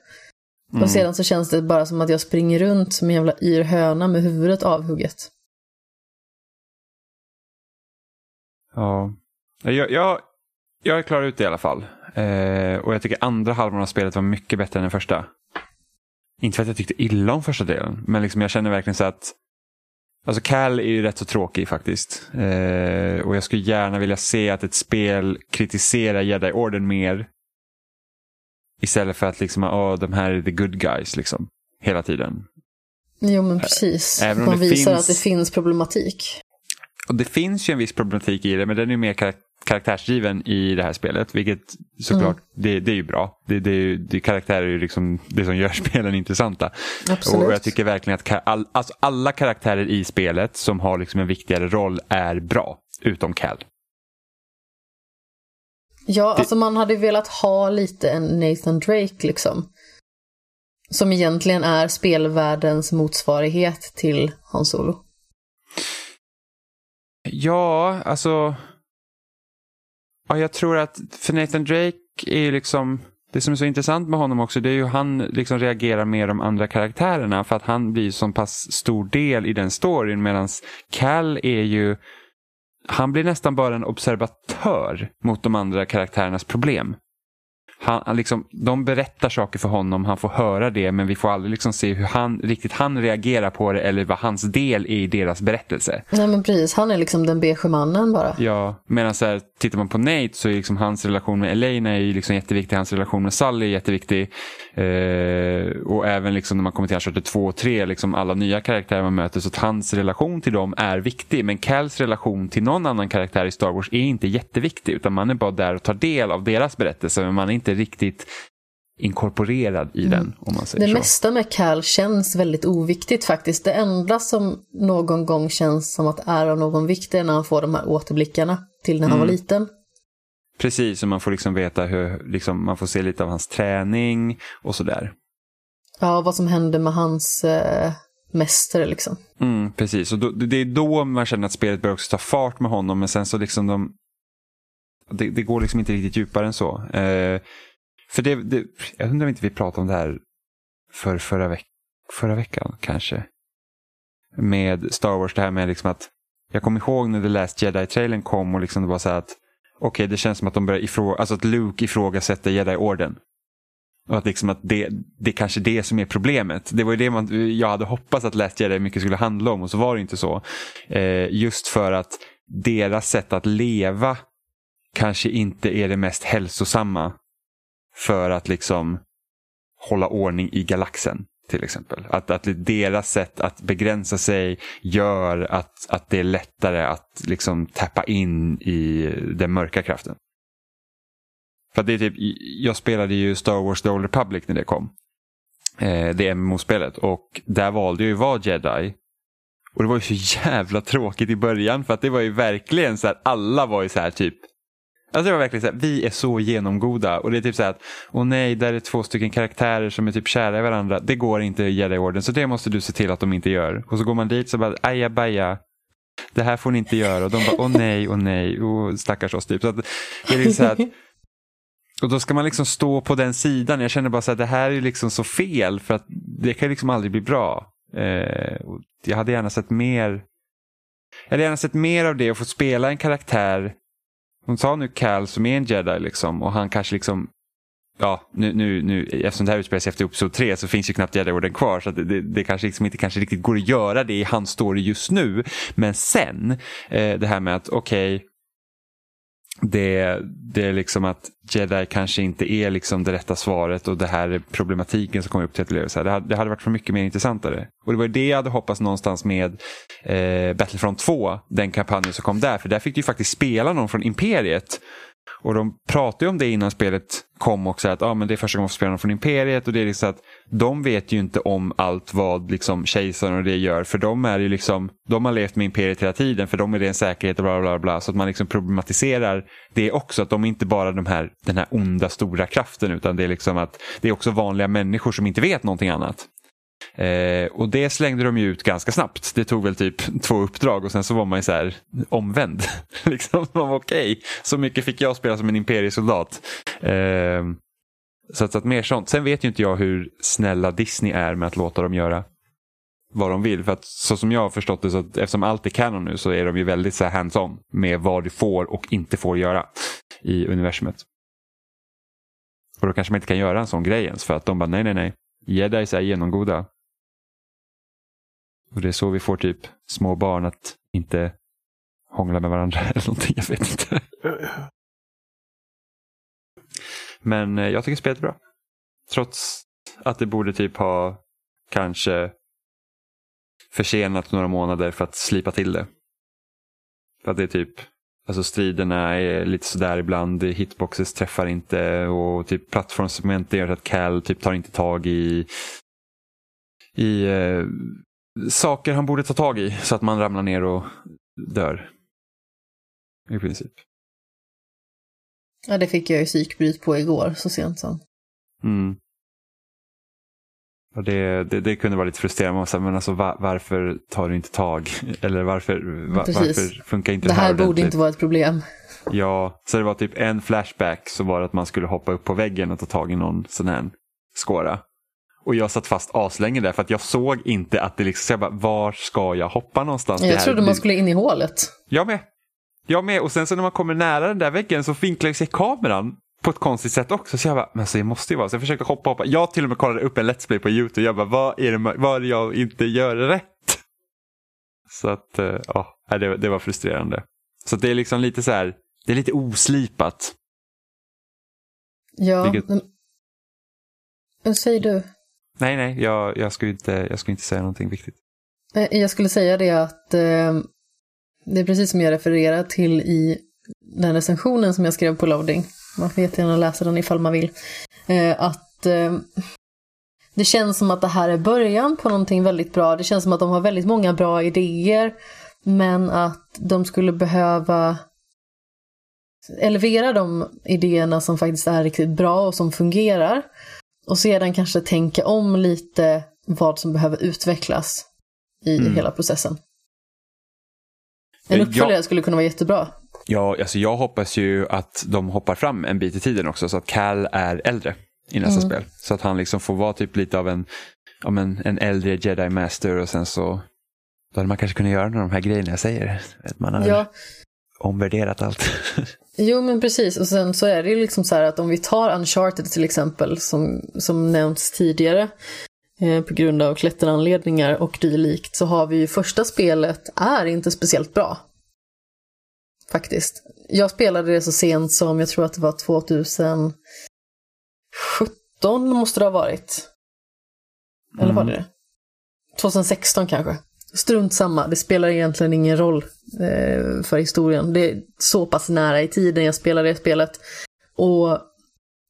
Mm. Och sedan så känns det bara som att jag springer runt som en jävla yr höna med huvudet avhugget. Ja, jag, jag, jag klarar ut det i alla fall. Eh, och jag tycker andra halvan av spelet var mycket bättre än den första. Inte för att jag tyckte illa om första delen, men liksom jag känner verkligen så att Alltså Cal är ju rätt så tråkig faktiskt. Eh, och jag skulle gärna vilja se att ett spel kritiserar Jedi-orden mer. Istället för att liksom, oh, de här är the good guys liksom. Hela tiden. Jo men precis. Även Man visar finns- att det finns problematik. Och det finns ju en viss problematik i det, men den är mer kar- karaktärsdriven i det här spelet. Vilket såklart, det, det är ju bra. Det, det, är ju- det, karaktärer är ju liksom det som gör [laughs] spelen intressanta. Absolut. Och jag tycker verkligen att all, alltså alla karaktärer i spelet som har liksom en viktigare roll är bra. Utom Cal. Ja, alltså man hade velat ha lite en Nathan Drake liksom. Som egentligen är spelvärldens motsvarighet till Han Solo. Ja, alltså. Ja, jag tror att för Nathan Drake är ju liksom. Det som är så intressant med honom också det är ju hur han liksom reagerar med de andra karaktärerna för att han blir så pass stor del i den storyn medan Cal är ju han blir nästan bara en observatör mot de andra karaktärernas problem. Han, han liksom, de berättar saker för honom, han får höra det men vi får aldrig liksom se hur han, riktigt han reagerar på det eller vad hans del är i deras berättelse. Nej men precis, han är liksom den beige mannen bara. Ja, medan så här, tittar man på Nate så är liksom hans relation med Elena är liksom jätteviktig, hans relation med Sally är jätteviktig. Eh, och även liksom när man kommer till Uncharted 2 och 3, liksom alla nya karaktärer man möter, så att hans relation till dem är viktig. Men Cals relation till någon annan karaktär i Star Wars är inte jätteviktig, utan man är bara där och tar del av deras berättelse, men man är inte riktigt inkorporerad i den, om man säger Det så. mesta med Cal känns väldigt oviktigt faktiskt. Det enda som någon gång känns som att är av någon vikt är när han får de här återblickarna till när han Mm. var liten. Precis, och man får liksom veta hur, liksom, man får se lite av hans träning och sådär. Ja, vad som hände med hans eh, mästare liksom. Mm, precis, och då, det är då man känner att spelet börjar också ta fart med honom, men sen så liksom de... Det, det går liksom inte riktigt djupare än så. Eh, för det, det, jag undrar om inte vi pratade om det här för förra, veck, förra veckan kanske. Med Star Wars, det här med liksom att jag kommer ihåg när The Last Jedi-trailern kom och liksom det var så här att okej, det känns som att de börjar ifråga, alltså att Luke ifrågasätter Jedi-orden. Och att, liksom att det, det är kanske det som är problemet. Det var ju det man, jag hade hoppats att Last Jedi mycket skulle handla om och så var det inte så. Eh, just för att deras sätt att leva kanske inte är det mest hälsosamma för att liksom hålla ordning i galaxen till exempel. Att, att deras sätt att begränsa sig gör att, att det är lättare att liksom tappa in i den mörka kraften. För det är typ, jag spelade ju Star Wars The Old Republic när det kom. Eh, det MMO-spelet. Och där valde jag ju att vara jedi. Och det var ju så jävla tråkigt i början för att det var ju verkligen så här, alla var ju så här typ Alltså det var verkligen så här, vi är så genomgoda och det är typ så här att, åh nej, där är två stycken karaktärer som är typ kära i varandra. Det går inte i Jedi-orden, så det måste du se till att de inte gör. Och så går man dit så bara, aja baja, det här får ni inte göra. Och de bara, åh nej, åh nej, åh stackars oss typ. Så att, det är liksom så här att, [laughs] och då ska man liksom stå på den sidan. Jag känner bara så här, det här är liksom så fel för att det kan liksom aldrig bli bra. Eh, och jag hade gärna sett mer jag hade gärna sett mer av det och fått spela en karaktär hon sa nu Cal som är en jedi liksom och han kanske liksom Ja, nu, nu, nu, eftersom det här utspelar sig efter episod 3 så finns ju knappt Jedi-orden kvar så att det, det, det kanske liksom inte kanske riktigt går att göra det i hans story just nu. Men sen, eh, det här med att okej, det, det är liksom att Jedi kanske inte är liksom det rätta svaret och det här är problematiken som kommer upp till ett här. Det, hade- det hade varit för mycket mer intressantare. Och det var det jag hade hoppats någonstans med eh, Battlefront 2, den kampanjen som kom där. För där fick du ju faktiskt spela någon från Imperiet. Och de pratade ju om det innan spelet kom också, att ah, men det är första gången man får spela någon från Imperiet. Och det är liksom att de vet ju inte om allt vad liksom kejsaren och det gör. För de är ju liksom, de har levt med Imperiet hela tiden, för de är det en säkerhet och bla bla bla. Så att man liksom problematiserar det också, att de är inte bara de här, den här onda stora kraften, utan det är liksom att det är också vanliga människor som inte vet någonting annat. Eh, och det slängde de ju ut ganska snabbt. Det tog väl typ två uppdrag och sen så var man ju så här omvänd. [laughs] liksom, man var okej, så mycket fick jag spela som en imperiesoldat. Eh, så att, så att mer sånt. Sen vet ju inte jag hur snälla Disney är med att låta dem göra vad de vill. För att så som jag har förstått det, så att eftersom allt är canon nu så är de ju väldigt så hands-on med vad du får och inte får göra i universumet. Och då kanske man inte kan göra en sån grej ens för att de bara nej, nej, nej. Jedis är genomgoda. Och det är så vi får typ små barn att inte hångla med varandra [laughs] eller någonting, jag vet inte. Men eh, jag tycker spelet är bra. Trots att det borde typ ha kanske försenat några månader för att slipa till det. För att det är typ, alltså striderna är lite sådär ibland, hitboxes träffar inte och typ plattformsmoment gör att Cal typ tar inte tag i, i eh, saker han borde ta tag i så att man ramlar ner och dör. I princip. Ja, det fick jag ju psykbryt på igår, så sent som. Mm. Och det, det, det, kunde vara lite frustrerande. Sa, men alltså, var, varför tar du inte tag? [laughs] Eller varför, va, varför funkar inte det här Det här borde inte vara ett problem. Ja, så det var typ en flashback så var det att man skulle hoppa upp på väggen och ta tag i någon sån här skåra. Och jag satt fast aslänge där för att jag såg inte att det liksom, så jag bara, var ska jag hoppa någonstans? Jag trodde man skulle in i hålet. Jag med. Jag med. Och sen så när man kommer nära den där väggen så vinklar sig kameran på ett konstigt sätt också. Så jag bara, men så det måste ju vara. Så jag försökte hoppa, hoppa. Jag till och med kollade upp en Let's Play på YouTube. Jag bara, vad är det, vad är det jag inte gör rätt? Så att, eh, ja, det, det var frustrerande. Så det är liksom lite så här, det är lite oslipat. Ja, Vilket- men... Vad säger du? Nej, nej, jag, jag, skulle inte, jag skulle inte säga någonting viktigt. Eh, jag skulle säga det att eh, det är precis som jag refererar till i den recensionen som jag skrev på loading. Man får jättegärna läsa den ifall man vill. Eh, att eh, det känns som att det här är början på någonting väldigt bra. Det känns som att de har väldigt många bra idéer. Men att de skulle behöva elevera de idéerna som faktiskt är riktigt bra och som fungerar. Och sedan kanske tänka om lite vad som behöver utvecklas i Mm. hela processen. En Eh, uppföljare jag- skulle kunna vara jättebra. Ja, alltså jag hoppas ju att de hoppar fram en bit i tiden också så att Cal är äldre i nästa Mm. spel. Så att han liksom får vara typ lite av en, om en, en äldre jedi master och sen så då hade man kanske kunnat göra några av de här grejerna jag säger. Att Man har Ja, omvärderat allt. [laughs] jo men precis. Och sen så är det ju liksom så här att om vi tar Uncharted till exempel, som, som nämnts tidigare, eh, på grund av klätteranledningar och dylikt, så har vi ju första spelet är inte speciellt bra. Faktiskt. Jag spelade det så sent som, jag tror att det var 2017 måste det ha varit. Eller var det Mm. det? 2016 kanske. Strunt samma, det spelar egentligen ingen roll eh, för historien. Det är så pass nära i tiden jag spelar det spelet. Och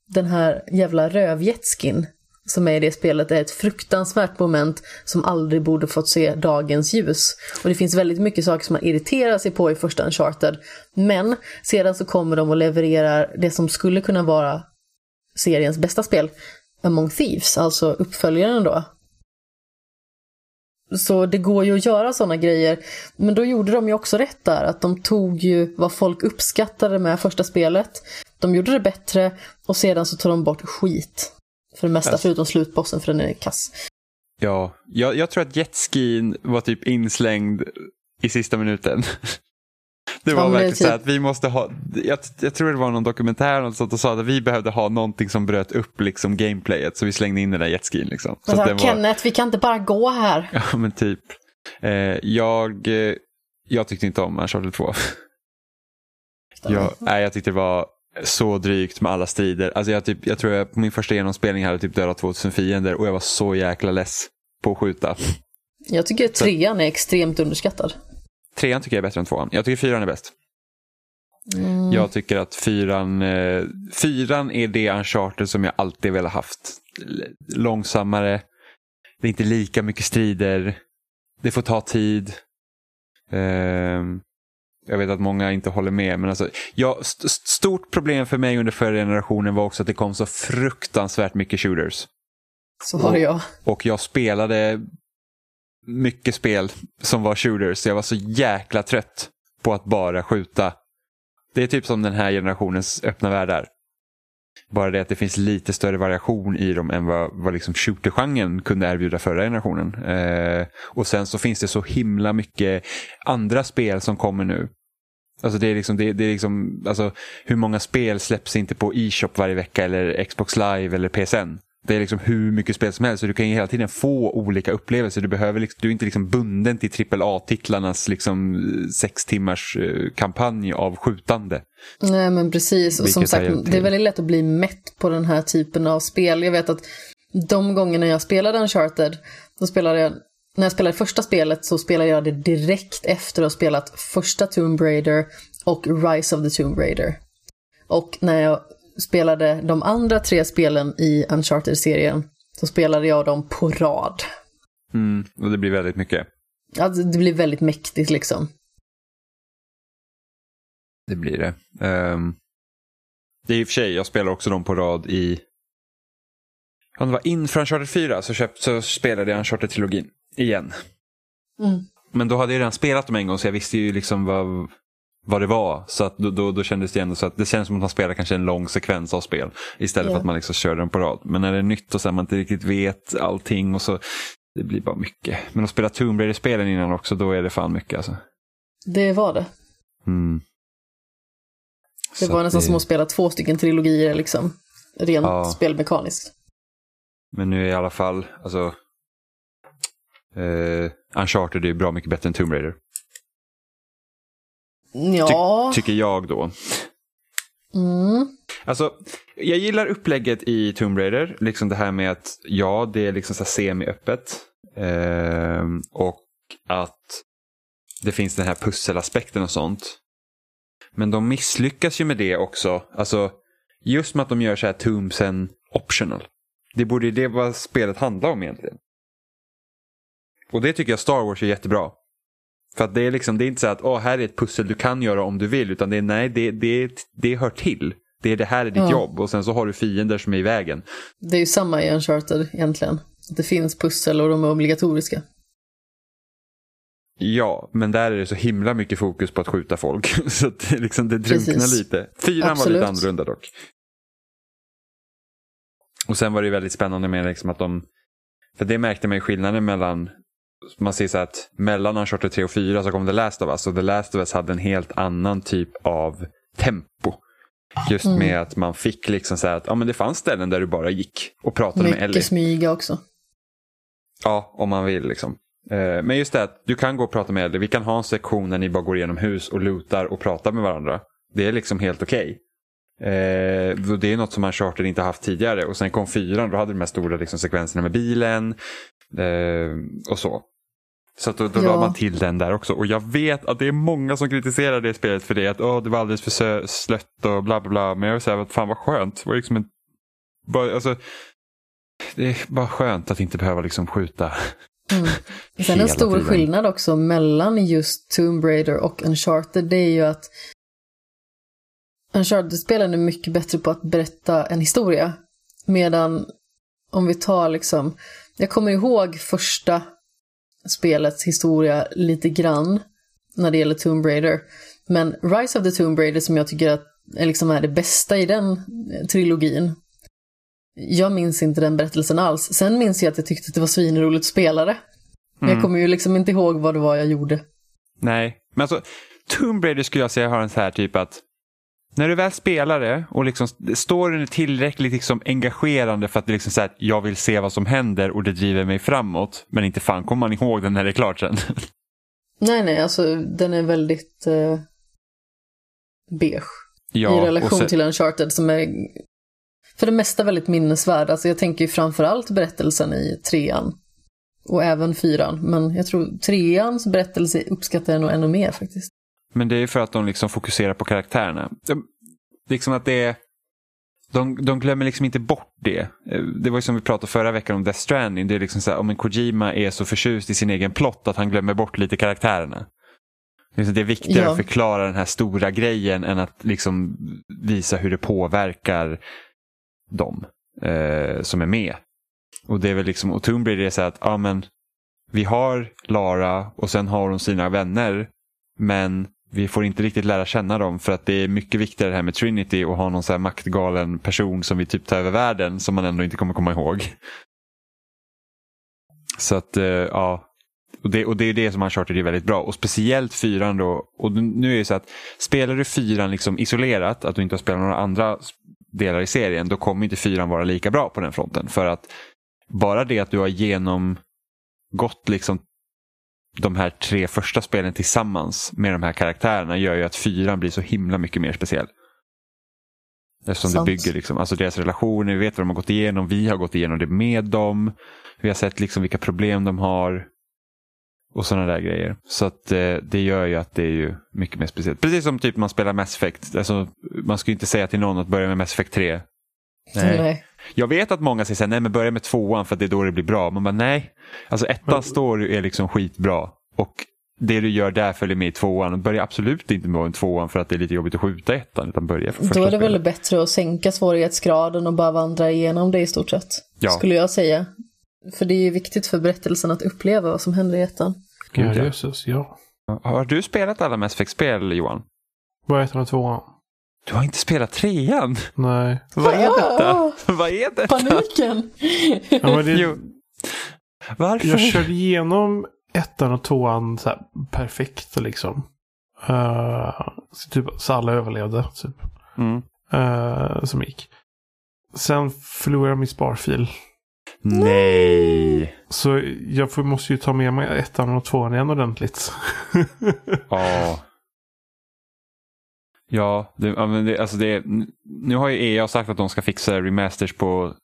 den här jävla rövjetskin som är i det spelet är ett fruktansvärt moment som aldrig borde fått se dagens ljus. Och det finns väldigt mycket saker som man irriterar sig på i första Uncharted. Men sedan så kommer de och levererar det som skulle kunna vara seriens bästa spel, Among Thieves, alltså uppföljaren då. Så det går ju att göra sådana grejer. Men då gjorde de ju också rätt där, att de tog ju vad folk uppskattade med första spelet. De gjorde det bättre och sedan så tog de bort skit. För det mesta, Alltså. förutom slutbossen för den är kass. Ja, jag, jag tror att jetskin var typ inslängd i sista minuten. [laughs] Det var verkligen så typ- att vi måste ha, jag, jag tror det var någon dokumentär och sånt och sa att vi behövde ha någonting som bröt upp liksom gameplayet så vi slängde in den där jetskin liksom. Så att den så, var, Kenneth, vi kan inte bara gå här. [laughs] ja men typ. Eh, jag, eh, jag tyckte inte om Uncharted 2. Jag, nej, jag tyckte det var så drygt med alla strider. Alltså jag, typ, jag tror jag på min första genomspelning hade typ dödat 2000 fiender och jag var så jäkla less på att skjuta. Jag tycker trean är extremt underskattad. Trean tycker jag är bättre än tvåan. Jag tycker fyran är bäst. Mm. Jag tycker att fyran, eh, fyran är det Uncharted som jag alltid velat haft. Långsammare, det är inte lika mycket strider, det får ta tid. Ehm, jag vet att många inte håller med, men alltså, ja, st- st- stort problem för mig under förra generationen var också att det kom så fruktansvärt mycket shooters. Så har jag. Och jag spelade mycket spel som var shooters, så jag var så jäkla trött på att bara skjuta. Det är typ som den här generationens öppna världar. Bara det att det finns lite större variation i dem än vad, vad liksom shooter-genren kunde erbjuda förra generationen. Eh, och sen så finns det så himla mycket andra spel som kommer nu. Alltså det är liksom, det, det är liksom alltså hur många spel släpps inte på e-shop varje vecka eller Xbox live eller PSN. Det är liksom hur mycket spel som helst så du kan ju hela tiden få olika upplevelser. Du, behöver liksom, du är inte liksom bunden till AAA-titlarnas liksom sex timmars eh, kampanj av skjutande. Nej men precis, och Vilket som sagt det är väldigt lätt att bli mätt på den här typen av spel. Jag vet att de gångerna jag spelade Uncharted, då spelade jag, när jag spelade första spelet så spelade jag det direkt efter att ha spelat första Tomb Raider och Rise of the Tomb Raider. Och när jag spelade de andra tre spelen i Uncharted-serien så spelade jag dem på rad. Mm, och det blir väldigt mycket. Alltså, det blir väldigt mäktigt liksom. Det blir det. Ehm, det är i och för sig, jag spelar också dem på rad i... Om det var inför Uncharted 4 så, köpt, så spelade jag Uncharted-trilogin igen. Mm. Men då hade jag redan spelat dem en gång så jag visste ju liksom vad, vad det var. Så att då, då, då kändes det ändå så att det känns som att man spelar kanske en lång sekvens av spel. Istället Ja. för att man liksom kör dem på rad. Men när det är nytt och så här, man inte riktigt vet allting och så. Det blir bara mycket. Men att spela Tomb Raider-spelen innan också, då är det fan mycket alltså. Det var det. Mm. Det Så var nästan som att spela två stycken trilogier liksom. Rent Ja. spelmekaniskt. Men nu är i alla fall, alltså. Eh, Uncharted är bra mycket bättre än Tomb Raider. Ja. Tycker jag då. Mm. Alltså, jag gillar upplägget i Tomb Raider. Liksom det här med att ja, det är liksom så semi-öppet. Ehm, och att det finns den här pusselaspekten och sånt. Men de misslyckas ju med det också. Alltså, just med att de gör så här Tombsen optional. Det borde ju det vad spelet handlar om egentligen. Och det tycker jag Star Wars är jättebra. För att det är liksom, det är inte så att åh, här är ett pussel du kan göra om du vill. Utan det är nej, det, det, det hör till. Det är det här är ditt Ja. jobb och sen så har du fiender som är i vägen. Det är ju samma i Uncharted egentligen. Det finns pussel och de är obligatoriska. Ja, men där är det så himla mycket fokus på att skjuta folk. [laughs] Så att det, liksom, det drunknar Precis. lite. Fyran var lite annorlunda dock. Och sen var det väldigt spännande med liksom att de... För det märkte man ju skillnaden mellan... Man ser så att mellan Uncharted 3 och 4 så kom The Last of Us. Och The Last of Us hade en helt annan typ av tempo. Just Mm. med att man fick liksom så här att ja, men det fanns ställen där du bara gick och pratade med Ellie. Mycket smyga också. Ja, om man vill liksom. Eh, Men just det att du kan gå och prata med Ellie. Vi kan ha en sektion där ni bara går igenom hus och lutar och pratar med varandra. Det är liksom helt okej. Eh, och det är något som Uncharted inte haft tidigare. Och sen kom fyran, då hade de här stora liksom, sekvenserna med bilen. Eh, och så. Så att då, då Ja. la man till den där också. Och jag vet att det är många som kritiserar det spelet för det. Att Åh, det var alldeles för slött och bla bla bla. Men jag vill säga att fan vad skönt. Det var liksom en... bara, alltså, det är bara skönt att inte behöva liksom skjuta Mm. [laughs] Sen en stor tiden. skillnad också mellan just Tomb Raider och Uncharted, det är ju att Uncharted-spelen är mycket bättre på att berätta en historia. Medan om vi tar liksom, jag kommer ihåg första spelets historia lite grann när det gäller Tomb Raider. Men Rise of the Tomb Raider som jag tycker att är, liksom är det bästa i den eh, trilogin. Jag minns inte den berättelsen alls. Sen minns jag att jag tyckte att det var svinroligt att spela det. Men Mm. jag kommer ju liksom inte ihåg vad det var jag gjorde. Nej, men alltså Tomb Raider skulle jag säga har en så här typ att när du väl spelar det och liksom storyn är tillräckligt liksom engagerande för att det liksom så här, jag vill se vad som händer och det driver mig framåt. Men inte fan kommer man ihåg den när det är klart sen. [laughs] Nej, nej, alltså den är väldigt eh, beige i och relation sen- till Uncharted som är för det mesta väldigt minnesvärd. Alltså jag tänker ju framförallt berättelsen i trean och även fyran. Men jag tror treans berättelse uppskattar jag nog ännu mer faktiskt. Men det är för att de liksom fokuserar på karaktärerna. De, liksom att det är, de, de glömmer liksom inte bort det. Eh, Det var ju som vi pratade förra veckan om Death Stranding. Det är liksom så här, om en Kojima är så förtjust i sin egen plott att han glömmer bort lite karaktärerna. Det är viktigare Ja. att förklara den här stora grejen än att liksom visa hur det påverkar dem eh, som är med. Och det är väl liksom, och Tomb Raider är så här att, ja men vi har Lara och sen har hon sina vänner. Men vi får inte riktigt lära känna dem för att det är mycket viktigare det här med Trinity och ha någon så här maktgalen person som vill typ ta över världen som man ändå inte kommer komma ihåg. Så att, eh, ja. Och det, och det är det som Uncharted är väldigt bra. Och speciellt fyran då. Och nu är det så att spelar du fyran liksom isolerat, att du inte har spelat några andra delar i serien, då kommer inte fyran vara lika bra på den fronten. För att bara det att du har genomgått liksom de här tre första spelen tillsammans med de här karaktärerna gör ju att fyran blir så himla mycket mer speciell. Eftersom Sant. det bygger liksom, alltså deras relationer, vi vet vad de har gått igenom, vi har gått igenom det med dem. Vi har sett liksom vilka problem de har. Och sådana där grejer. Så att eh, det gör ju att det är ju mycket mer speciellt. Precis som typ man spelar Mass Effect. Alltså, man ska ju inte säga till någon att börja med Mass Effect 3. Nej. Nej. Jag vet att många säger så här, nej men börja med tvåan för att det är då det blir bra. Man bara nej. Alltså ettan Men- står är liksom skitbra. Och det du gör där följer med i tvåan. Börja absolut inte med en tvåan för att det är lite jobbigt att skjuta ettan. Utan börja från första Då är det väl spelet. bättre att sänka svårighetsgraden och bara vandra igenom det i stort sett. Ja. Skulle jag säga. För det är ju viktigt för berättelsen att uppleva vad som händer i ettan. Gud, Ja, jösses, ja. Har du spelat alla Mass Effect-spel Johan? Vad är ettan och tvåan? Du har inte spelat trean? Nej. Vad är detta? Ah, Vad är detta? Paniken! Ja, men det, Jo. Varför? jag körde igenom ettan och tvåan så här, perfekt liksom. Uh, så, typ, så alla överlevde. Typ. Mm. Eh, som gick. Sen förlorade jag min sparfil. Nej. Så jag får, måste ju ta med mig ettan och tvåan igen ordentligt. [laughs] Ja. Ja, det, ja, men det, alltså det, nu har ju EA sagt att de ska fixa remasters på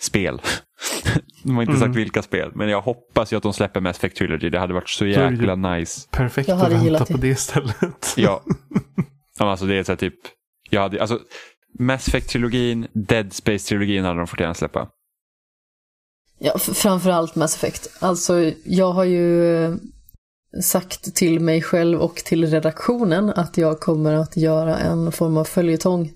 spel. [laughs] De har inte Mm. sagt vilka spel, men jag hoppas ju att de släpper Mass Effect Trilogy. Det hade varit så jäkla nice. Perfekt Jag att hade vänta gillat på det. istället. [laughs] Ja, [laughs] alltså det är så här typ, jag hade, alltså Mass Effect-trilogin, Dead Space-trilogin hade de fått gärna släppa. Ja, framförallt Mass Effect. Alltså, jag har ju sagt till mig själv och till redaktionen att jag kommer att göra en form av följetong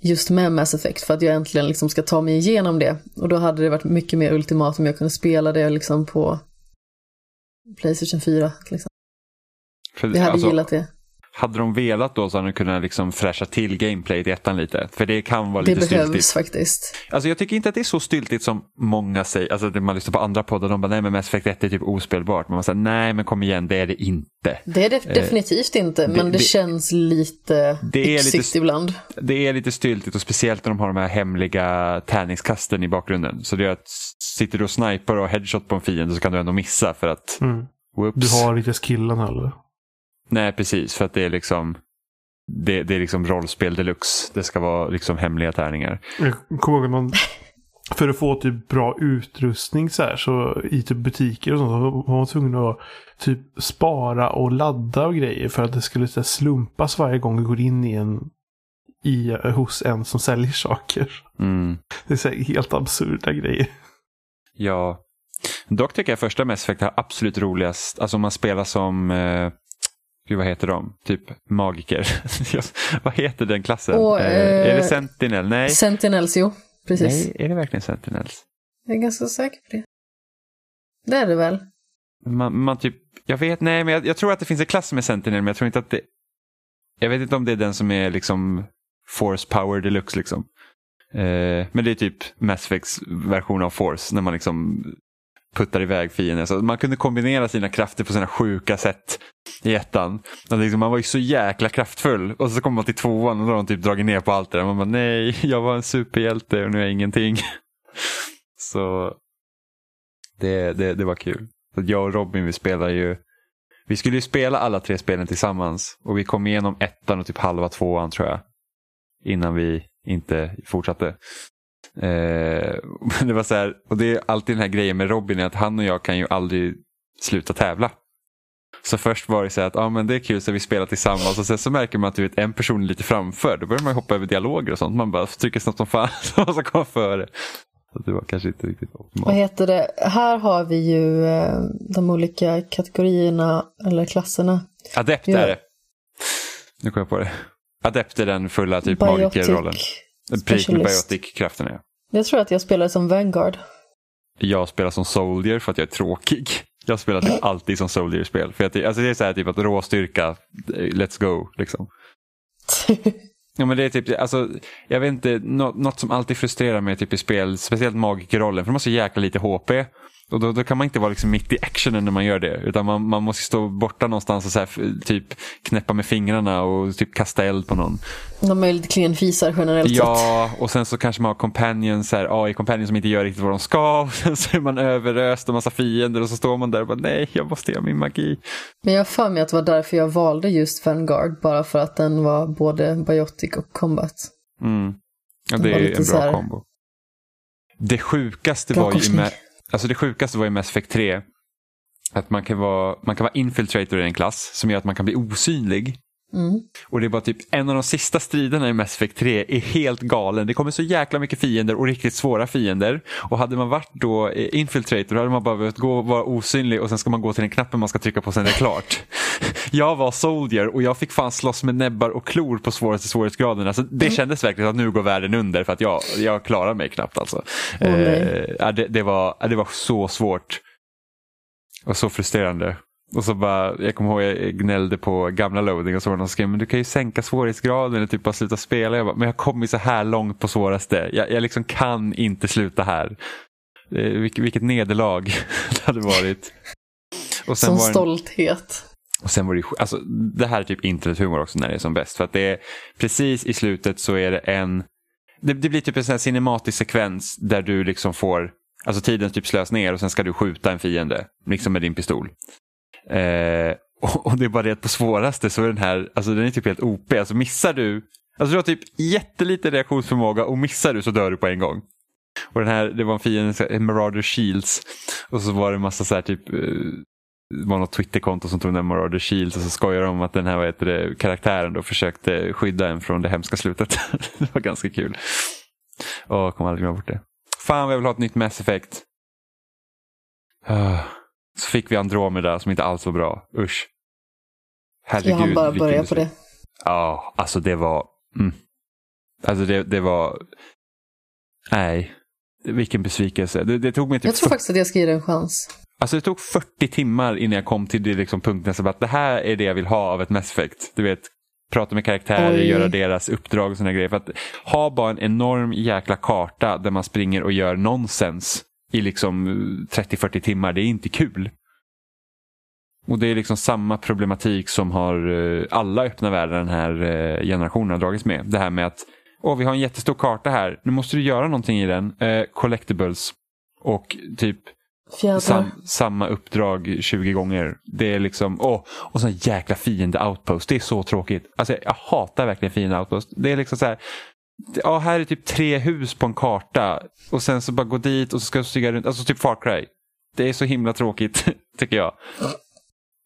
just med Mass Effect för att jag äntligen liksom ska ta mig igenom det. Och då hade det varit mycket mer ultimat om jag kunde spela det liksom på Playstation 4. Liksom. För, Jag hade alltså, gillat det. Hade de velat då så hade de kunnat liksom fräscha till gameplayet i ettan lite. För det kan vara Det lite behövs styltigt. faktiskt. Alltså jag tycker inte att det är så styltigt som många säger. Alltså när man lyssnar på andra poddar, de bara nej men Mass Effect 1 är typ ospelbart. Men man säger nej men kom igen, det är det inte. Det är det definitivt inte, men det, Eh, det- känns lite Det är lite- ibland. Det är lite styltigt och speciellt när de har de här hemliga tärningskasten i bakgrunden. Så det är att sitter du och snipar och headshot på en fiende så kan du ändå missa för att Mm. whoops. Du har inte skillen heller. Nej precis, för att det är liksom det, det är liksom rollspel deluxe. Det ska vara liksom hemliga tärningar. Jag kommer ihåg att man [laughs] för att få typ bra utrustning så här så i typ butiker och sånt så var man tvungen att typ spara och ladda och grejer för att det skulle så här, slumpas varje gång du går in i en i, hos en som säljer saker. Mm. [laughs] Det är så här, helt absurda grejer. Ja. Dock tycker jag första Mass Effect har absolut roligast. Alltså om man spelar som, eh, gud vad heter de? Typ magiker. [laughs] vad heter den klassen? Och, eh, eh, är det Sentinel? Nej. Sentinels, jo. Precis. Nej, är det verkligen Sentinels? Jag är ganska säker på det. Det är det väl? Man, man typ, jag vet, nej men jag, jag tror att det finns en klass med Sentinel men jag tror inte att det, jag vet inte om det är den som är liksom Force Power Deluxe liksom. Eh, men det är typ Mass Effects version av Force när man liksom puttar iväg fienden. Så man kunde kombinera sina krafter på sina sjuka sätt i ettan. Liksom, man var ju så jäkla kraftfull och så kommer man till tvåan och då har de typ dragit ner på allt det där. Man bara nej, [laughs] jag var en superhjälte och nu är jag ingenting. [laughs] så det, det, det var kul. Så jag och Robin vi spelar ju vi skulle ju spela alla tre spelen tillsammans och vi kom igenom ettan och typ halva tvåan tror jag. Innan vi inte fortsatte. Eh, [laughs] men det var så här, och det är alltid den här grejen med Robin att han och jag kan ju aldrig sluta tävla. Så först var det så här att ah, men det är kul så vi spelar tillsammans och sen så märker man att du vet, en person är lite framför. Då börjar man hoppa över dialoger och sånt. Man bara trycker snabbt som fan så man ska komma före. Så det var kanske inte riktigt Vad optimalt. heter det? Här har vi ju eh, de olika kategorierna eller klasserna. Adept Ja. är det. Nu kom jag på det. Adept är den fulla typ magikerrollen. Biotic specialist. Biotic-kraften är. Jag tror att jag spelar som Vanguard. Jag spelar som Soldier för att jag är tråkig. Jag spelar typ alltid som Soldier i spel. För att, alltså det är så här typ att råstyrka, let's go. Liksom. [laughs] Ja, men det är typ, alltså, jag vet inte, nå- något som alltid frustrerar mig typ i spel, speciellt magikerrollen, för de har så jäkla lite HP. Och då, då kan man inte vara liksom mitt i actionen när man gör det. Utan man, man måste stå borta någonstans och så här, typ knäppa med fingrarna och typ kasta eld på någon. De är lite klenfisar generellt sett. Ja, och sen så kanske man har companions, här, AI companions som inte gör riktigt vad de ska. [laughs] Och sen så är man överöst och massa fiender och så står man där och bara nej, jag måste göra min magi. Men jag för mig att det var därför jag valde just Vanguard. Bara för att den var både biotic och combat. Mm. Ja, det är en bra här- kombo. Det sjukaste Bra var ju med, alltså det sjukaste var i Mass Effect 3. Att man kan, vara, man kan vara infiltrator i en klass som gör att man kan bli osynlig. Mm. Och det är bara typ en av de sista striderna i Mass Effect 3 är helt galen. Det kommer så jäkla mycket fiender och riktigt svåra fiender. Och hade man varit då eh, infiltrator hade man bara behövt gå vara osynlig och sen ska man gå till den knappen man ska trycka på sen är det klart. [laughs] Jag var soldier och jag fick fan slåss med näbbar och klor på svåraste svårighetsgraden. Alltså, det kändes verkligen att nu går världen under för att jag, jag klarar mig knappt alltså. Nej. Eh, det, det, var, det var så svårt. Och så frustrerande. Och så bara, jag kommer ihåg jag gnällde på gamla loading och så var det någon som skrev men du kan ju sänka svårighetsgraden eller typ bara sluta spela. Jag bara, men jag har kommit så här långt på svåraste. Jag, jag liksom kan inte sluta här. Eh, vilket, vilket nederlag [laughs] det hade varit. Och sen Som var det- stolthet. och sen var det, alltså, det här är typ internethumor också när det är som bäst. För att det är precis i slutet så är det en, det, det blir typ en sån cinematisk sekvens där du liksom får, alltså tiden typ slös ner och sen ska du skjuta en fiende, liksom med din pistol. Eh, och, och det är bara det att på svåraste så är den här, alltså den är typ helt OP. Alltså missar du, alltså du har typ jättelite reaktionsförmåga och missar du så dör du på en gång. Och den här, det var en fiende, Marauder Shields. Och så var det en massa så här typ eh, det var något Twitterkonto som tog den Marauder Shields och så skojade de om att den här vad heter det, karaktären då försökte skydda en från det hemska slutet. [laughs] det var ganska kul. Åh, jag kommer aldrig glömma bort det. Fan vad jag vill ha ett nytt Mass Effect. Ah. Så fick vi Andromeda som inte alls var bra. Usch. Herregud. Jag hann bara börja på det. Ja, alltså det var... Mm. Alltså det, det var... Nej. Vilken besvikelse. Det, det tog mig typ Jag tror 40 faktiskt att jag ska ge det en chans. Alltså det tog 40 timmar innan jag kom till det liksom punkten som att det här är det jag vill ha av ett Mass Effect. Du vet, prata med karaktärer, Oj. göra deras uppdrag och sådana grejer. För att ha bara en enorm jäkla karta där man springer och gör nonsens i liksom 30-40 timmar, det är inte kul. Och det är liksom samma problematik som har eh, alla öppna världar den här eh, generationen har dragits med. Det här med att Åh, vi har en jättestor karta här, nu måste du göra någonting i den. Eh, collectibles. Och typ sam, samma uppdrag 20 gånger. Det är liksom, åh, och så jäkla fiende outpost. Det är så tråkigt. Alltså jag hatar verkligen fiende outpost. Det är liksom så här, ja här är typ tre hus på en karta och sen så bara gå dit och så ska du stiga runt, alltså typ Far Cry. Det är så himla tråkigt [laughs] tycker jag.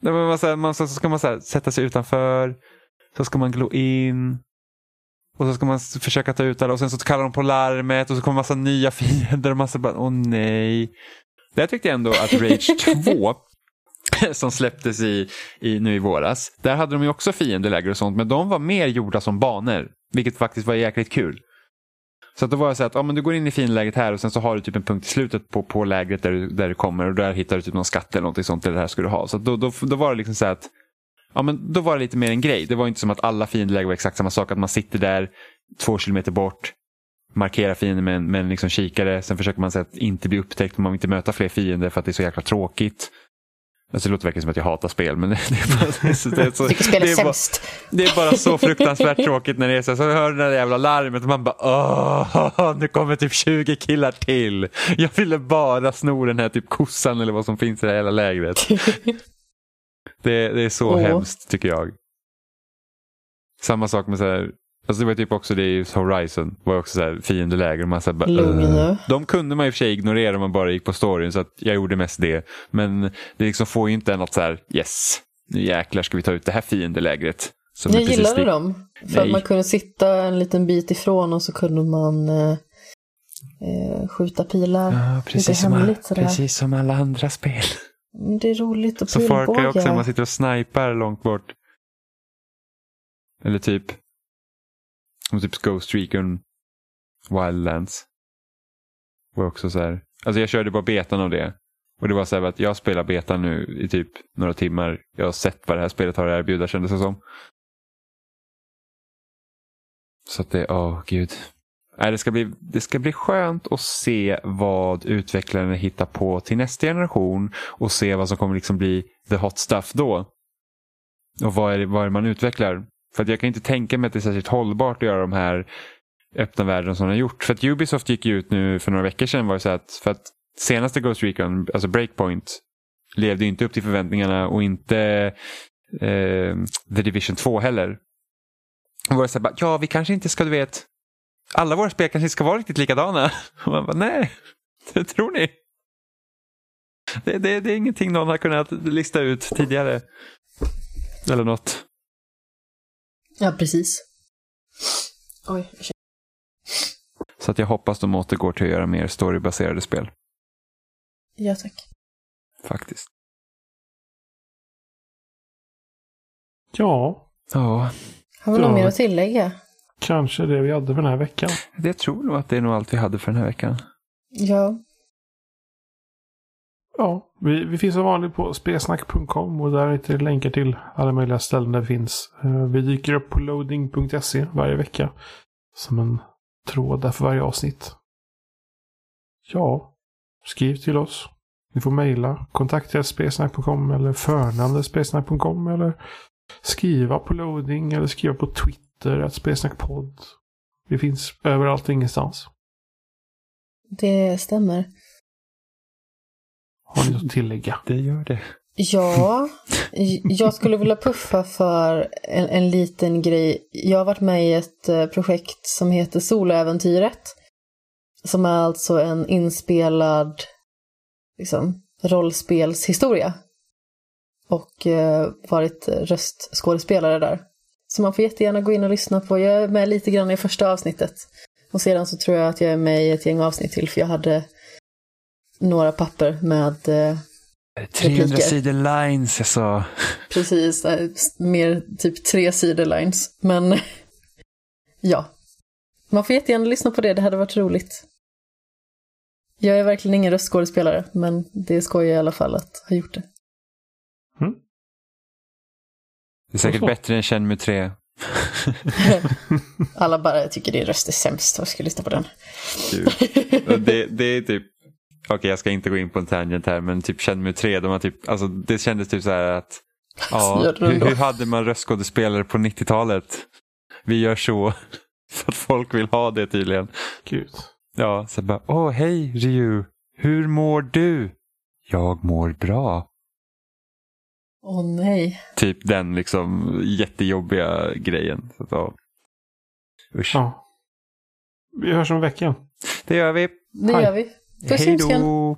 Man, så, här, man, så ska man så här, sätta sig utanför, så ska man glo in. Och så ska man försöka ta ut alla och sen så kallar de på larmet och så kommer massa nya [laughs] fiender och massa bara, åh nej. Där tyckte jag ändå att Rage [laughs] 2 [laughs] som släpptes i, i, nu i våras, där hade de ju också fiendeläger och sånt, men de var mer gjorda som banor, vilket faktiskt var jäkligt kul. Så att då var det så att ja, men du går in i fiendeläget här och sen så har du typ en punkt i slutet på, på lägret där du, där du kommer och där hittar du typ någon skatt eller någonting sånt, eller det här ska du ha. Så att då, då, då var det liksom så att Ja, men då var det lite mer en grej. Det var inte som att alla fiendeläger var exakt samma sak. Att man sitter där två kilometer bort, markerar fienden med en, med en liksom kikare. Sen försöker man så att inte bli upptäckt. Man vill inte möta fler fiender för att det är så jäkla tråkigt. Alltså, det låter verkligen som att jag hatar spel, men [laughs] det, är bara, det är så, det är bara, det är bara så fruktansvärt tråkigt när det är så så hör du det där jävla larmet och man bara åh, nu kommer typ 20 killar till. Jag ville bara sno den här typ kossan eller vad som finns i det här hela lägret. [laughs] Det, det är så Åh. hemskt tycker jag. Samma sak med så här, alltså det var typ också det i Horizon, var också så här fiendeläger och man så här. De kunde man i och för sig ignorera om man bara gick på storyn så att jag gjorde mest det. Men det liksom får ju inte en att så här, yes, nu jäklar ska vi ta ut det här fiendelägret. Som Jag gillade lik- dem. För Nej. att man kunde sitta en liten bit ifrån och så kunde man eh, eh, skjuta pilar. Ja, precis, som, alla, precis som alla andra spel. Mm, Det är roligt att Så Far Cry också, man pilbåga. sitter och snipar långt bort. Eller typ, som typ Ghost Recon Wildlands. Var också så här. Alltså jag körde bara betan av det. Och det var så här att jag spelar betan nu i typ några timmar. Jag har sett vad det här spelet har att erbjuda kändes det som. Så att det, åh gud. Nej, det, ska bli, det ska bli skönt att se vad utvecklarna hittar på till nästa generation och se vad som kommer liksom bli the hot stuff då. Och vad är det, vad är det man utvecklar? För att jag kan inte tänka mig att det är särskilt hållbart att göra de här öppna världen som de har gjort. För att Ubisoft gick ut nu för några veckor sedan var det så att, för att senaste Ghost Recon, alltså Breakpoint, levde inte upp till förväntningarna och inte eh, The Division 2 heller. Och var det så här, ja vi kanske inte ska, du vet, alla våra spel kanske inte ska vara riktigt likadana. [laughs] Och man bara, nej, det tror ni? Det, det, det är ingenting någon har kunnat lista ut tidigare. Eller något. Ja, precis. Oj, Så att jag hoppas de återgår till att göra mer storybaserade spel. Ja, tack. Faktiskt. Ja, Ja, Har vi något mer att tillägga? kanske det vi hade för den här veckan. jag tror nog att det är nog allt vi hade för den här veckan. Ja. Ja, vi, vi finns som vanligt på spelsnack.com och där hittar ni länkar till alla möjliga ställen där vi finns. Eh, vi dyker upp på loading.se varje vecka. Som en tråd där för varje avsnitt. Ja, skriv till oss. Ni får mejla kontakt.spelsnack.com eller förnamnet.spelsnack.com eller skriva på loading eller skriva på Twitter att spelsnackpodd. Vi finns överallt och ingenstans. Det stämmer. Har ni något att tillägga? Det gör det. Ja, jag skulle vilja puffa för en, en liten grej. Jag har varit med i ett eh, projekt som heter Soloäventyret. Som är alltså en inspelad liksom, rollspelshistoria. Och eh, varit röstskådespelare där. Så man får jättegärna gå in och lyssna på. Jag är med lite grann i första avsnittet. Och sedan så tror jag att jag är med i ett gäng avsnitt till för jag hade några papper med eh, 300 Repliker. sidor lines jag sa. Precis, eh, mer typ tre sidor lines. Men [laughs] ja, man får jättegärna lyssna på det, det hade varit roligt. Jag är verkligen ingen röstskådespelare, men det är skoj i alla fall att ha gjort det. Det är säkert bättre än Känn mig 3. [laughs] [laughs] Alla bara tycker din röst är sämst och ska lyssna på den. det, det är typ, okej jag ska inte gå in på en tangent här, men typ Känn mig 3, de har typ, alltså, det kändes typ så här att, ja, [laughs] hur, hur hade man röstskådespelare på 90-talet? Vi gör så, [laughs] för att folk vill ha det tydligen. Gud. Ja, så bara, åh hej Ryu, hur mår du? Jag mår bra. Åh nej. Typ den liksom jättejobbiga grejen. Så att, ja. Usch. Ja. Vi hörs om veckan. Det gör vi. Det Hej. gör vi. Puss Hej hemskan. då.